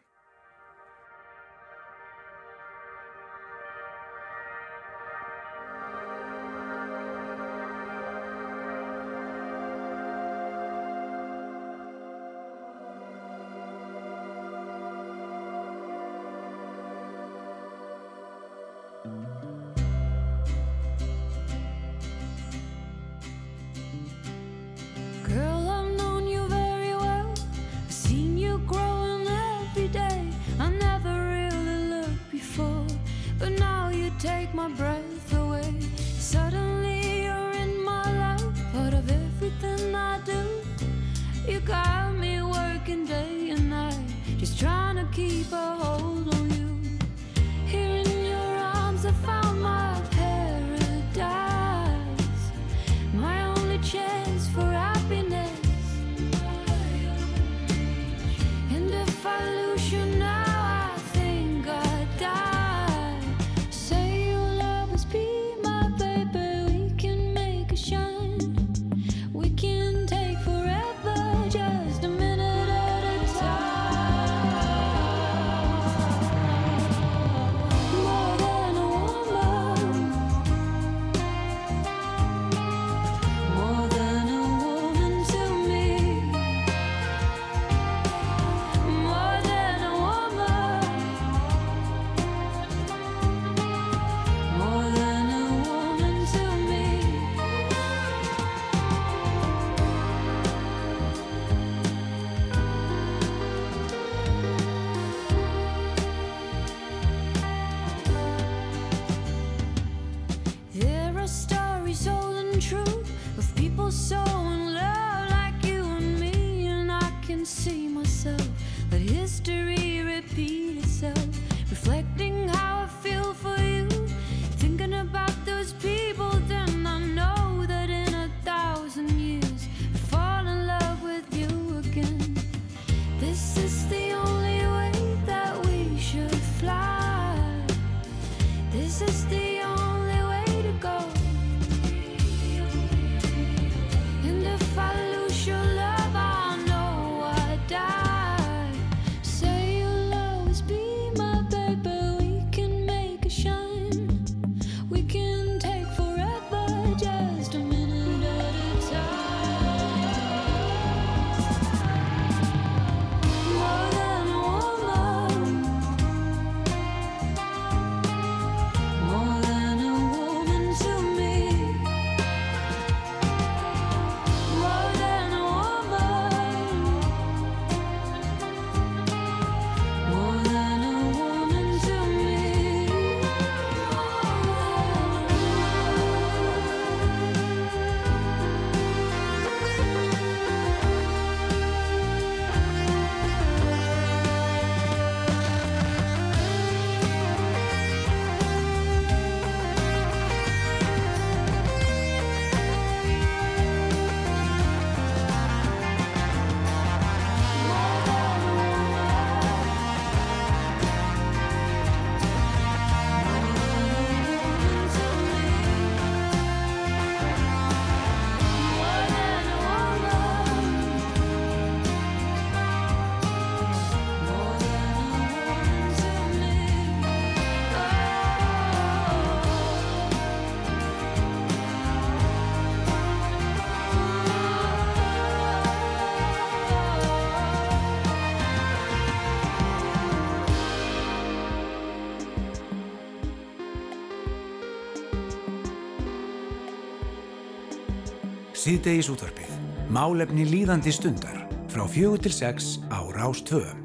Síðdegis útvarpið. Málefni líðandi stundar frá fjögur til sex á Rás 2.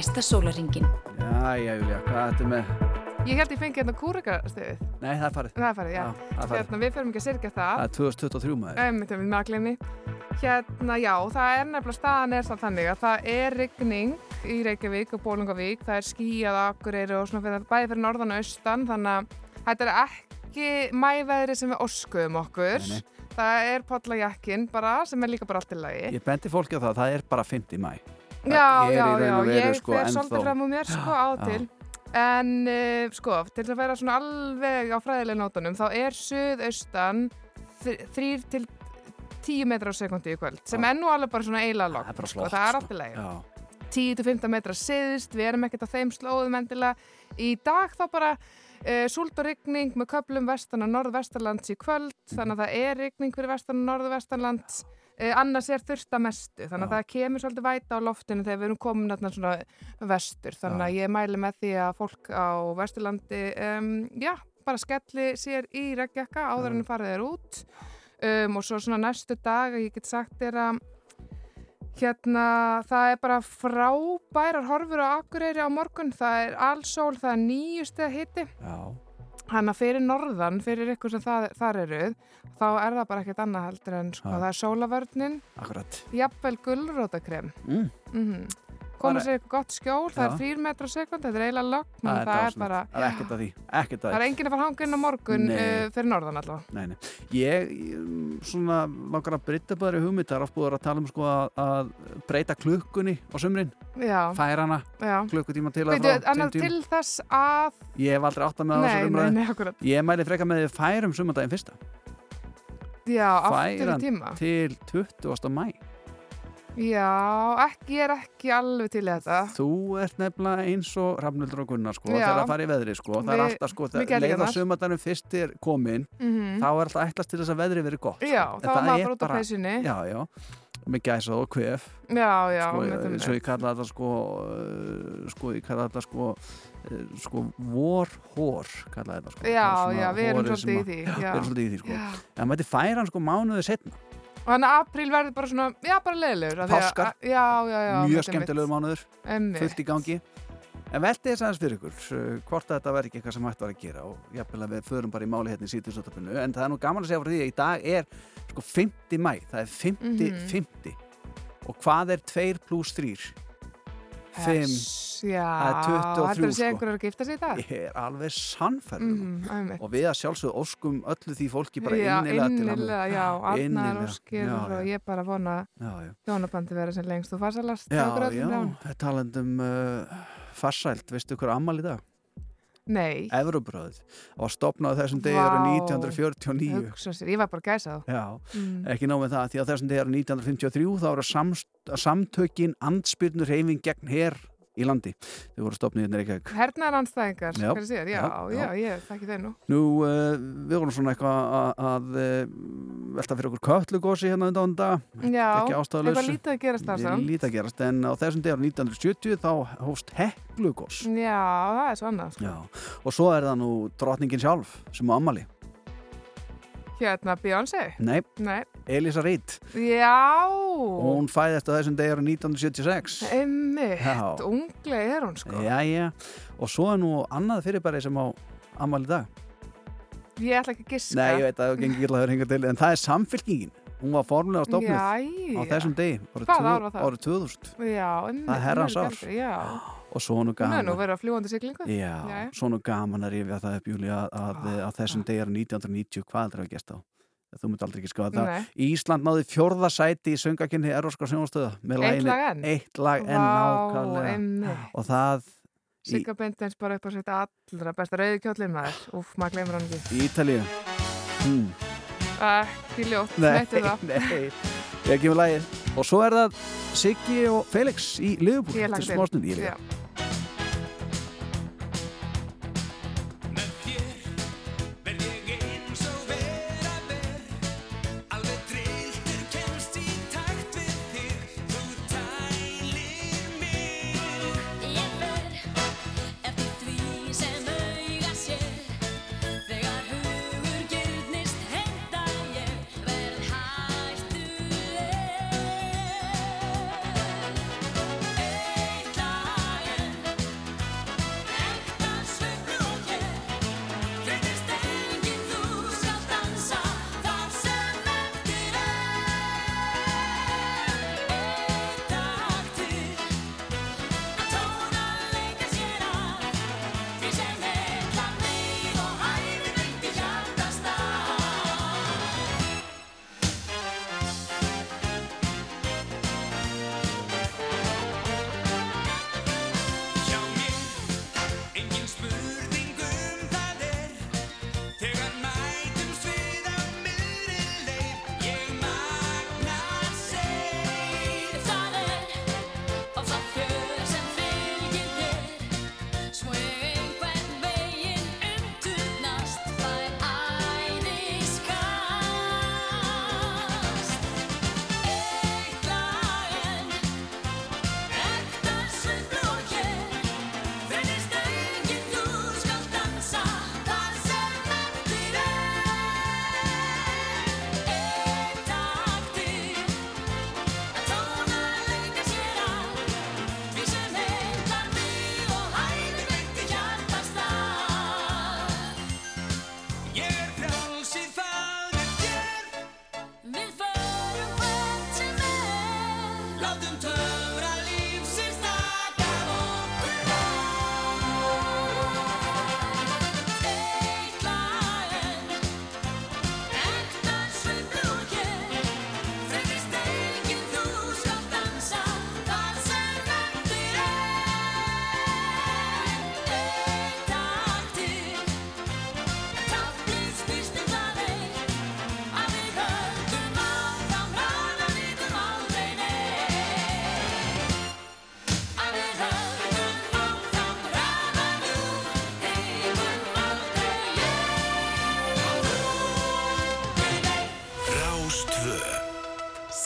næsta sólaringin. Jæja, Júlía, hvað er þetta með? Ég held ég fengi hérna kúrikastöðið. Nei, það er farið. Það er farið, já. Já, það er farið. Hérna, við förum ekki að sirkja það. Það er 2023 maður. Einmitt, einmitt, með að glemni. Hérna, já, það er nefnilega staðan er það þannig að það er rigning í Reykjavík og Bólungavík, það er skíjað akkureyri og svona fyrir, bæði fyrir norðan og austan, þannig að þetta er ekki mæveðri sem við oskuðum okkur. Nei, nei. Það er pollajakkin bara, sem er líka bara allt í lagi. Ég bendi fólki á það, það er bara 5. mæ. Já, já, já, og ég sko, fer svolítið fram úr mér sko á til. En uh, sko, til að vera svona alveg á fræðilega nótunum þá er suðaustan 3 til 10 metrar á sekundi í kvöld sem er nú alveg bara svona eiginlega logg bara sko, það er Já. 10-15 metrar siðist, við erum ekkert á þeim slóðum endilega. Í dag þá bara uh, súld og rigning með köplum vestan og norðvestarlands í kvöld, þannig að það er rigning fyrir vestan og norðvestarlands, uh, annars er þursta mestu, þannig að það kemur svolítið væta á loftinu þegar við erum komin þarna svona vestur, þannig að ég mæli með því að fólk á vesturlandi, um, já, bara skelli sér í regnjakka áður en farið er út. Um, og svo svona næstu dag, ég get sagt þér að Hérna, það er bara frábærar horfur á Akureyri á morgun, það er allsól, það er nýju steg hitti. Já. Hanna fyrir norðan, fyrir ykkur sem það, þar eru, þá er það bara ekkert annað heldur en sko, það er sólavörnin, Akkurat. jafnvel gulrótakrem. Mm. Mm Komur Bara- sér eitthvað gott skjól, það er 3 metrar sekund, þetta er eiginlega lögn, Það það, það er bara, Það er ekkert að því, ekkert að það er því. enginn að fara hanga inn á morgun Nei. uh, fyrir norðan allavega. Nei, nei. Ég, ég, svona, langar að breyta bara í hugmynd, það er oft búið að tala um sko að, að breyta klukkunni á sumrin, Já. færa hana, klukkutíma til að frá, tímum. til þess að, Ég hef aldrei átt að með á umræði. nei, akkurat. Ég mæli freka já, aftur í Færan tíma. til 20. mæ. Já, ekki, ég er ekki alveg til þetta. Þú ert nefnilega eins og Rafnildur og Gunnar sko, Já. þegar það fari í veðri sko, það er alltaf sko, þegar leið á sumandaginn fyrst er komin, Mhm. þá er alltaf ætlast til þess að veðri veri gott. Já, En þá maður er bara út á peysunni. Já, já, með gæsa og kvef. Já, já, sko, með og ég kalla þetta sko, uh, sko, ég kalla þetta sko, uh, sko, vorhór, kalla þetta sko. Já, já, við erum svolítið í því, við erum svolítið í því, sko. En maður færa hann sko mánuði setna. Og þannig að apríl verður bara svona, já, bara leiðilegur. því að- Páskar. Já, já, já. Mjög einmitt, einmitt. skemmtilegu mánuður, fullt í gangi. En veltið þess aðeins fyrir ykkur, uh, hvort að þetta verði ekki eitthvað sem hægt var að gera og jafnvel að við förum bara í máli hérna í síðustöldafinu, en það er nú gaman að segja frá því að í dag er sko 5. mæ, það er 50, Mhm. 50 og hvað er 2 pluss 3? 5, Hess, Já, það er 23 heldur að segja sko. einhverjar að gifta sig í dag? Ég er alveg sannferður Mhm, einmitt. og við að sjálfsögðu óskum öllu því fólki bara já, innilega til hamingju. innilega, já, Innilega, Óskir já, og ég bara vona hjónabandi vera sem lengst og farsalast Já, já, talandum uh, farsælt, veistu hver ammal í dag? Nei, Evropröðið og stopnaði þessum árið 1949 hugsa sér, ég var bara að gæsa þá Já, Mm. ekki nóg með það því að þessum degi árið 1953 þá eru samtökin andspyrnur reyfing gegn her í landi. Þau voru stopnið hérna Reykjavík. Hernaðar anstæðingar, Já, hverju sér, já, já, já, ég þekki þeir nú. Nú, uh, við vorum svona eitthvað að, að uh, velta fyrir okkur köllugósi hérna undan dag. Já, eitthvað lítið að gerast þar samt. Lítið að gerast, en á þessum degi árið 1970 þá hófst heklugós Já, það er svo annað sko. Já, og svo er það nú drottningin sjálf sem á ammali Hérna, Beyoncé? Nei, Nei, Elisa Reid. Já. Hún fæðist á þessum degi árið 1976 Einmitt, Já. unglega er hún sko. Jæja, og svo er nú annað fyrirbæri sem á ammali í dag. Ég ætla ekki að giska. Nei, ég veit að það gengur illa að hringa til en það er samfélkingin Hún var formulega stofnuð á þessum degi árið Hvaða tvö- ár var það? árið 2000 Já, einmitt Það er herrans ár. Já, og svo nú er nú gaman verið á fljúandi siglingu. Já, Jæja. svo nú gaman að rifja það upp Júli að, að, að þessum degi árið 1990 hvað aldrei hafa gest á þú myndi aldrei ekki skoða það. Nei. Ísland náði fjórða sæti í söngakynni Eróskar sjónastöða með Eitt laginu lag enn? Eitt lag enn nákvæmlega. og það Sigga Bindens bara upp á sitt allra besta rauði kjóllin maður. Úf, maður gleymur hann ekki. Ítalíu. Hmm. Ekki ljótt, Nei, veitu það nei, ég ekki með lagið. Og svo er það Siggi og Felix í Liverpool. Ég hlakka til.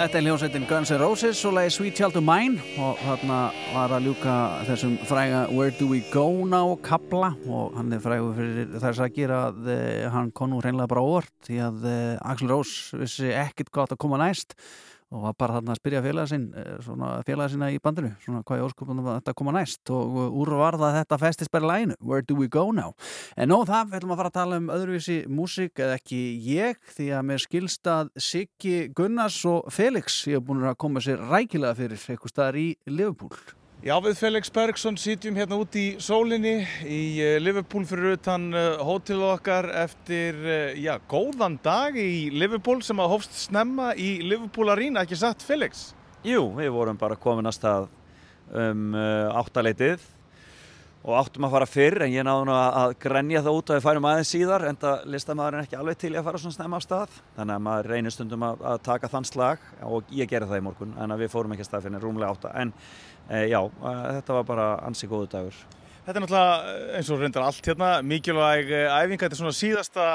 Þetta er hljómsveitin Guns N' Roses og lagi Sweet Child of Mine og þarna var að ljúka þessum fræga Where Do We Go Now kabla og hann er frægur fyrir þess að gera að eh, hann kom nú hreinlega bara óvart því að eh, Axl Rose vissi ekkert gott að koma næst og var bara þarna að spyrja félaga sinn eh, svona félaga sinna í bandinu svona hvað í óskupunum þetta koma næst? Og úr var það þetta í læginu Where Do We Go Now? En nóg það, við ætlum að fara að tala um öðruvísi músík eða ekki ég því að mér skilst að Siggi Gunnars og Felix ég hef búin að koma sér rækilega fyrir eitthvað staðar í Liverpool Já, við Felix Bergson sitjum hérna út í sólinni í eh, Liverpool fyrir utan uh, hótel okkar eftir, uh, já, góðan dag í Liverpool sem að hófst snemma í Liverpool Arena, ekki satt Felix? Jú, við vorum bara komin að stað um áttaleitið og áttum að fara fyrr en ég náðu nú að, grenja það út að við færum aðeins síðar en það listamæðurinn ekki alveg til að fara svona snemma af stað þannig að maður reynir stundum að, að taka þann slag og ég gerði það í morgun en við fórum ekki að stað fyrir rúmlega átta en já, e, þetta var bara ansi góðu dagur. Þetta er náttúrulega eins og reyndar allt hérna, mikilvæg eh, æfinga, þetta er svona síðasta,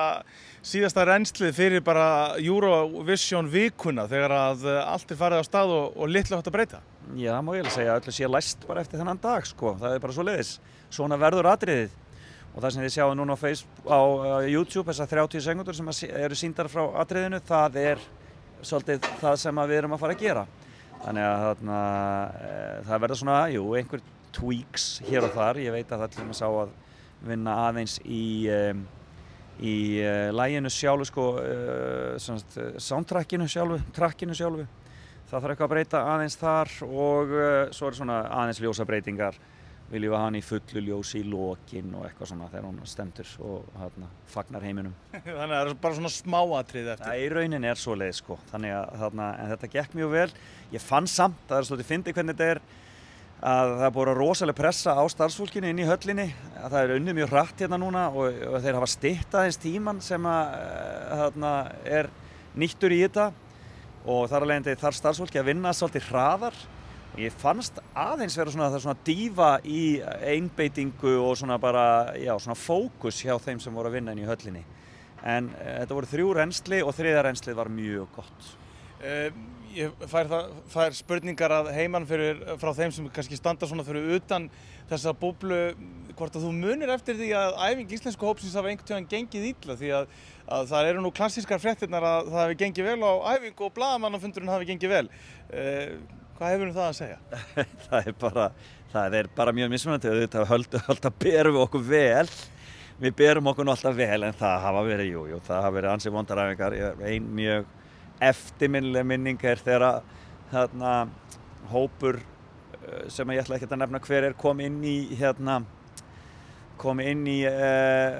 síðasta renslið fyrir bara Eurovision vikuna þegar að eh, allt er farið á stað og, og litlu hægt að breyta. Já, það má ég alveg segja öllu sé læst bara eftir þennan dag sko, það er bara svo leiðis svona verður atriðið. Og það sem þið sjáum núna á, Facebook, á YouTube þessar 30 sekundur sem eru síndar frá atriðinu, það er svolítið það sem við erum að fara að gera þannig að þarna, e, það verður svona, jú, einhver tweaks hér og þar, ég veit að það til dæmis á að vinna aðeins í um, í uh, læginu sjálfu sko, uh, sagt, soundtrackinu sjálfu, trackinu sjálfu. Það þarf eitthvað að breyta aðeins þar og uh, svo er svona aðeins ljósabreitingar viljum við hafa hann í fullu ljósi í lokin og eitthvað svona þegar hún stendur og hérna, fagnar heiminum. Þannig að það er bara svona smáatrið eftir. Það í raunin er svo leið sko. Þannig að þarna, en þetta gekk mjög vel. Ég fann samt, það er svolítið fyndið hvernig þetta er að það er búin að rosalega pressa á starfsfólkinu inn í höllinni. Að það er unnið mjög hratt hérna núna og, og þeir hafa stytt aðeins tíman sem að eh, þarna, er nýttur í þetta. Og þar alveg þarf starfsfólki að vinna svolítið hraðar ég fannst aðeins vera svona, það er svona dífa í einbeitingu og svona bara, já, svona fókus hjá þeim sem voru að vinna inn í höllinni. En e, þetta voru þrjú reynsli og þriða reynslið var mjög gott. Uh, ég fær, það, fær spurningar að heimann fyrir, frá þeim sem kannski standa svona fyrir utan þessa búblu hvort að þú munir eftir því að æfing íslensku hópsins hafa einhvern tíðan gengið illa? Því að, að það eru nú klassískar fréttirnar að það hefði gengið vel á æfingu og blagamannafundurinn hafi gengið vel. Uh, hvað hefur um það að segja? það er bara, það er bara mjög mismunandi. Og þetta höldum alltaf berum við okkur vel. Við berum okkur alltaf vel en það hafa verið, jú, jú, það hafa verið ansið vondaræfingar ein mjög eftirminnileg minning er þegar að hérna, hópur eh, sem ég ætla ekki að nefna hver er kom inn í hérna kom inn í uh,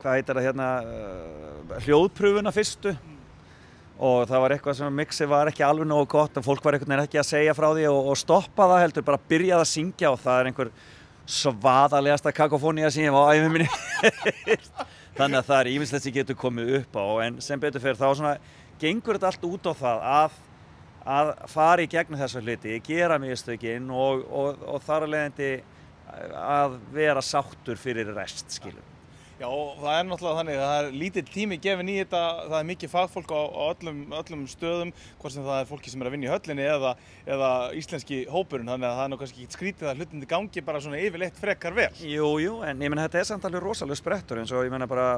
hvað heitir það hérna uh, hljóðpröfuna fyrstu og það var eitthvað sem mixi var ekki alveg nógu gott og fólk var einhvern veginn ekki að segja frá því og, og stoppa það heldur, bara byrjaði að syngja og það er einhver svaðalegasta kakofónia sem ég var á æfum minni þannig að það er ímislegt sem getur komið upp á en sem betur fyrir þá svona gengur þetta allt út á það að, að fara í gegnum þessa hluti, gera mistökin og, og, og þar að leiðandi að vera sáttur fyrir rest skilum. Já, það er náttúrulega þannig að það er lítill tími gefin í þetta, það er mikið fagfólk á, á öllum, öllum stöðum, hvort sem það er fólki sem er að vinna í höllinni eða, eða íslenski hópurinn, þannig að það er nú kannski ekki skrítið að hlutindi gangi bara svona yfirleitt frekar vel. Jú, jú, en ég menn þetta er samt alveg rosalega sprettur eins og ég menna bara,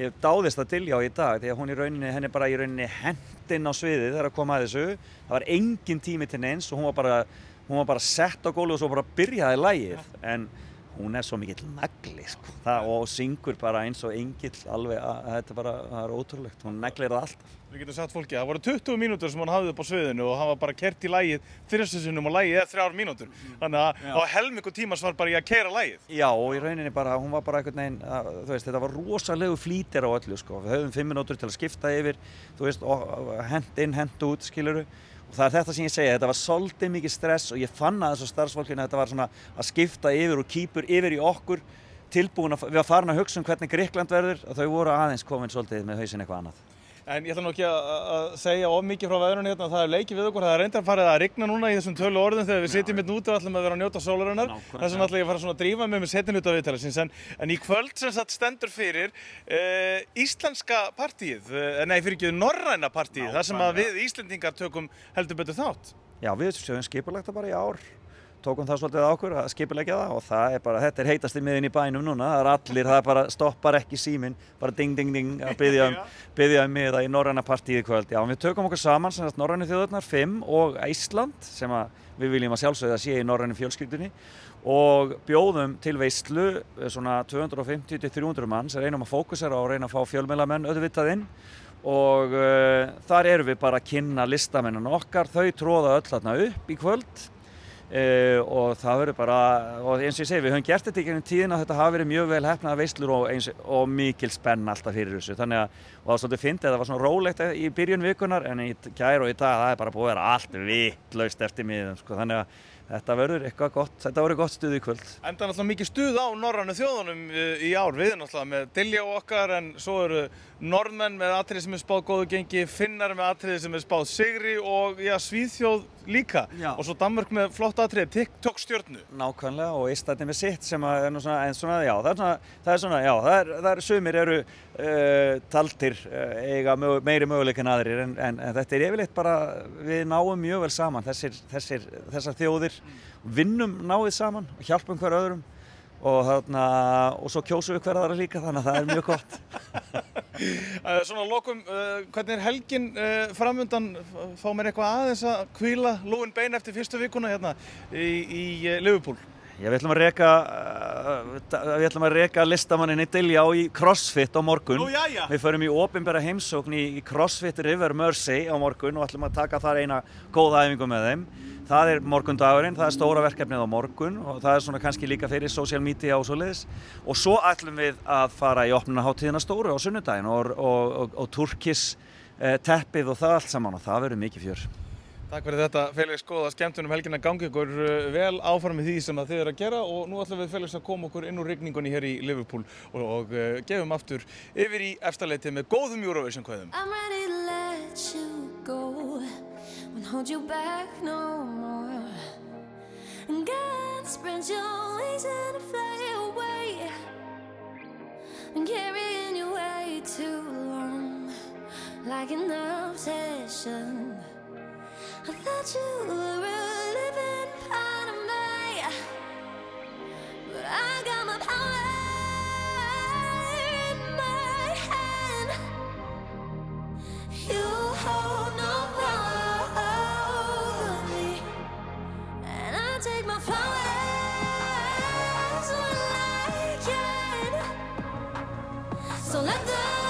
ég dáðist að Diljá í dag því að hún í rauninni, henni bara í rauninni hendinn á sviðið þegar að koma að þessu, það var engin tími til neins og hún var bara, hún var bara sett á gólu og svo bara byrjaði lægið, en hún er svo mikill nagli sko. það, og syngur bara eins og engill alveg, þetta bara, það er ótrúlegt hún neglir það alltaf Við getum sagt fólki, það voru 20 mínútur sem hann hafði upp á sviðinu og hann var bara kert í lægið þrjustinsunum og lægið er þrjár mínútur. Þannig að á helmingu tímas var bara ég að keira lægið. Já, og í rauninni bara, hún var bara einhvern veginn, að, þú veist, þetta var rosalegu flýtir á öllu, sko. Við höfum fimm minútur til að skipta yfir, þú veist, hend inn, hend út, skiluru. Og það er þetta sem ég segja, þetta var svolítið mikið stress og ég fann að þessu starfsfólkinu þetta var svona að skipta yfir og kýpur yfir í okkur tilbúin að, við að fara að hugsa um hvernig Gríkland verður og þau voru aðeins komin svolítið með hausin eitthvað annað. En ég ætla nú ekki að, að segja of mikið frá veðrunni hérna, það er leikið við okkur, það er reyndar farið að rigna núna í þessum tölu orðum þegar við sitjum hérna úti og ætlum að vera að njóta sólarinnar. Þess vegna ætla ég að fara svona að drífa mig með setin út af viðtælisins. En, en í kvöld sem sagt stendur fyrir uh, Íslenska partíið, uh, nei fyrir ekki Norræna partíið, þar sem að við Íslendingar tökum heldur betur þátt. Já, við séum skipulagt það bara í ár tókum það svolítið á okkur að skipulegja það og það er bara, þetta er heitast í miðin í bænum núna það er allir, það er bara, stoppar ekki símin bara ding ding ding að byggja um, um miða í Norræna partíði kvöld. Já, við tökum okkur saman, sem Norrænu þjóðurnar 5 og Ísland, sem að við viljum að sjálfsögða sé í Norrænu fjölskyldunni og bjóðum til veistlu svona 250-300 manns reynum að fókusera og reyna að fá fjölmjölamenn auðvitað inn. Og uh, þar erum við bara að kynna listamennan okkar, þau tróða öll þarna upp í kvöld Uh, og það verður bara, og eins og ég segi, við höfum gert þetta í gegnum tíðin og þetta hafa verið mjög vel hefnaða veislur og, eins, og mikil spenn alltaf fyrir þessu, þannig að, og það var svolítið fyndið, það var svona rólegt í byrjun vikunar, en í gær og í dag, það er bara búið að vera allt vittlaust eftir miðum, sko, þannig að þetta verður eitthvað gott, þetta verður gott stuð í kvöld. Enda náttúrulega mikið stuð á norrannu þjóðunum uh, í ár, við náttúrulega með Dilja okkar, en svo eru norðmenn með atriði sem er spáð góðu gengi, finnar með atriði sem er spáð sigri og já, Svíþjóð líka Já. og svo Danmörk með flott atriði, TikTok stjörnu. Nákvæmlega og Íslandi með sitt sem að er nú svona, en svona, já, það er svona, það er svona, já, það er, það er sumir eru uh, taldir uh, eiga mög, meiri möguleik en aðrir en, en, en þetta er yfirleitt bara, við náum mjög vel saman, þessir, þessir, þessar þjóðir, vinnum náið saman og hjálpum hver öðrum og, þarna, og svo kjósum við hver aðra líka þannig að það er mjög gott. Uh, svona lokum, uh, hvernig er helgin uh, framundan, fá mér eitthvað aðeins að kvíla lúin bein eftir fyrstu vikuna hérna í, í uh, Liverpool? Já, við ætlum að reka, uh, við ætlum að reka listamanninni Dilja á í CrossFit á morgun. Nú, jæja. Við förum í opinbera heimsókn í, í CrossFit River Mersey á morgun og ætlum að taka þar eina góða æfingu með þeim. Það er morgundagurinn, það er stóra verkefnið á morgun og það er svona kannski líka fyrir social media og svo leiðis. Og svo ætlum við að fara í opnunaháttíðina stóru á sunnudaginn og, og, og, og turkis eh, teppið og það allt saman og það verður mikið fjör. Takk fyrir þetta Felix, góða skemmtunum helgina gangi ykkur uh, vel áfram í því sem að þið eru að gera og nú ætlum við Felix að koma okkur inn úr rigningunni hér í Liverpool og, og uh, gefum aftur yfir í eftirleiti með góðum Eurovision kvæðum. Won't hold you back no more. And God spread your wings and fly away. And carrying you way too long, like an obsession. I thought you were a living part of me, but I got my power in my hand. You hold no power another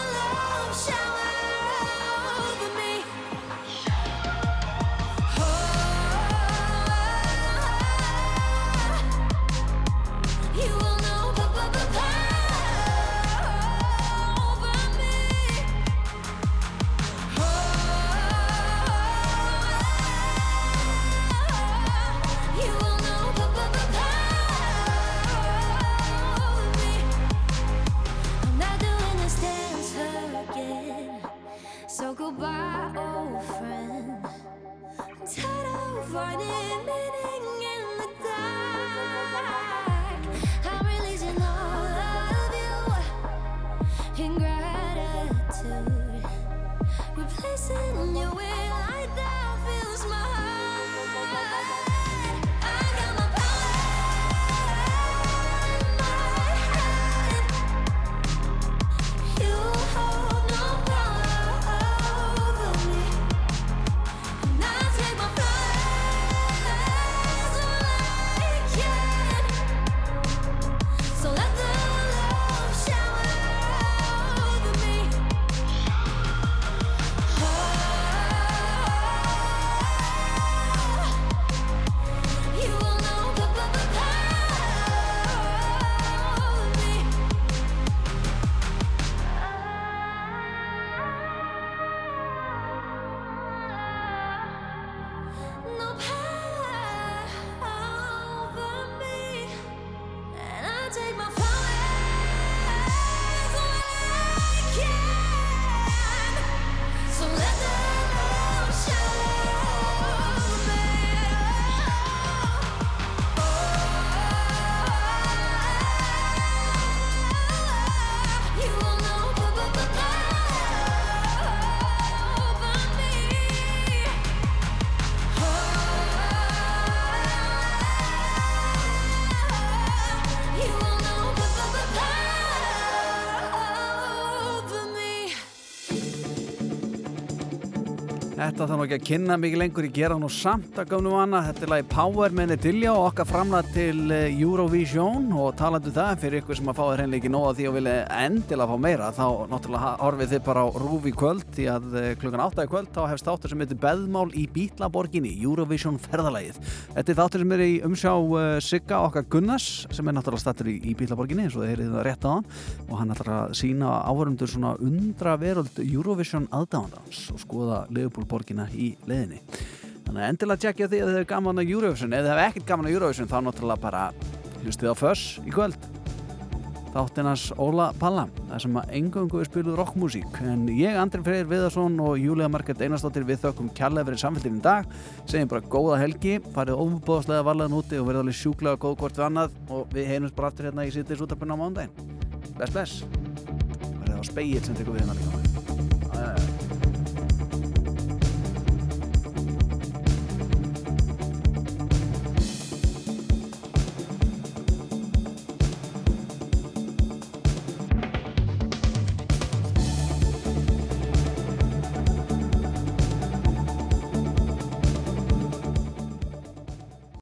Þetta þarf ekki að kynna mikið lengur, ég gera nú samt að gömnum hana. Þetta er lagi Power með Nedilja og okkar framlega til eh, Eurovision og talandu það fyrir ykkur sem að fá þér henni ekki nóga því og vilja endilega fá meira þá náttúrulega horfið þið bara á Rúf í kvöld því að eh, klukkan 8 í kvöld þá hefst þáttur sem heitir Beðmál í Bítlaborginni, Eurovision ferðalagið. Þetta er þáttur sem er í umsjá uh, Sigga okkar Gunnars sem er náttúrulega stattur í, í Bítlaborginni eins og þið heyrið það rétt á hann og hann ætlar að sína áhörundur svona undra veröld Eurovision aðdáðandans og skoða Leopoldborgina í leiðinni. Þannig að endilega tjekkja því að þið hefur gaman að Eurovision. Eða þið hefur ekkert gaman að Eurovision þá náttúrulega bara hlustið á Föss í kvöld. Þáttinans Óla Palla það sem að engöngu er spiluð rockmusík. En ég, Andri Freyr Viðarsson og Júlia Margret Einarsdóttir við þökkum kærlega fyrir samfélgin í dag. Segjum bara góða helgi, farið ofubóðslega varlegan úti og verið alveg sjúklega góð hvort við annað. Og við heimumst bara aftur hérna í sýttis útarpunna á mándaginn bless bless. Verið á spegill sem tekur við hérna líka.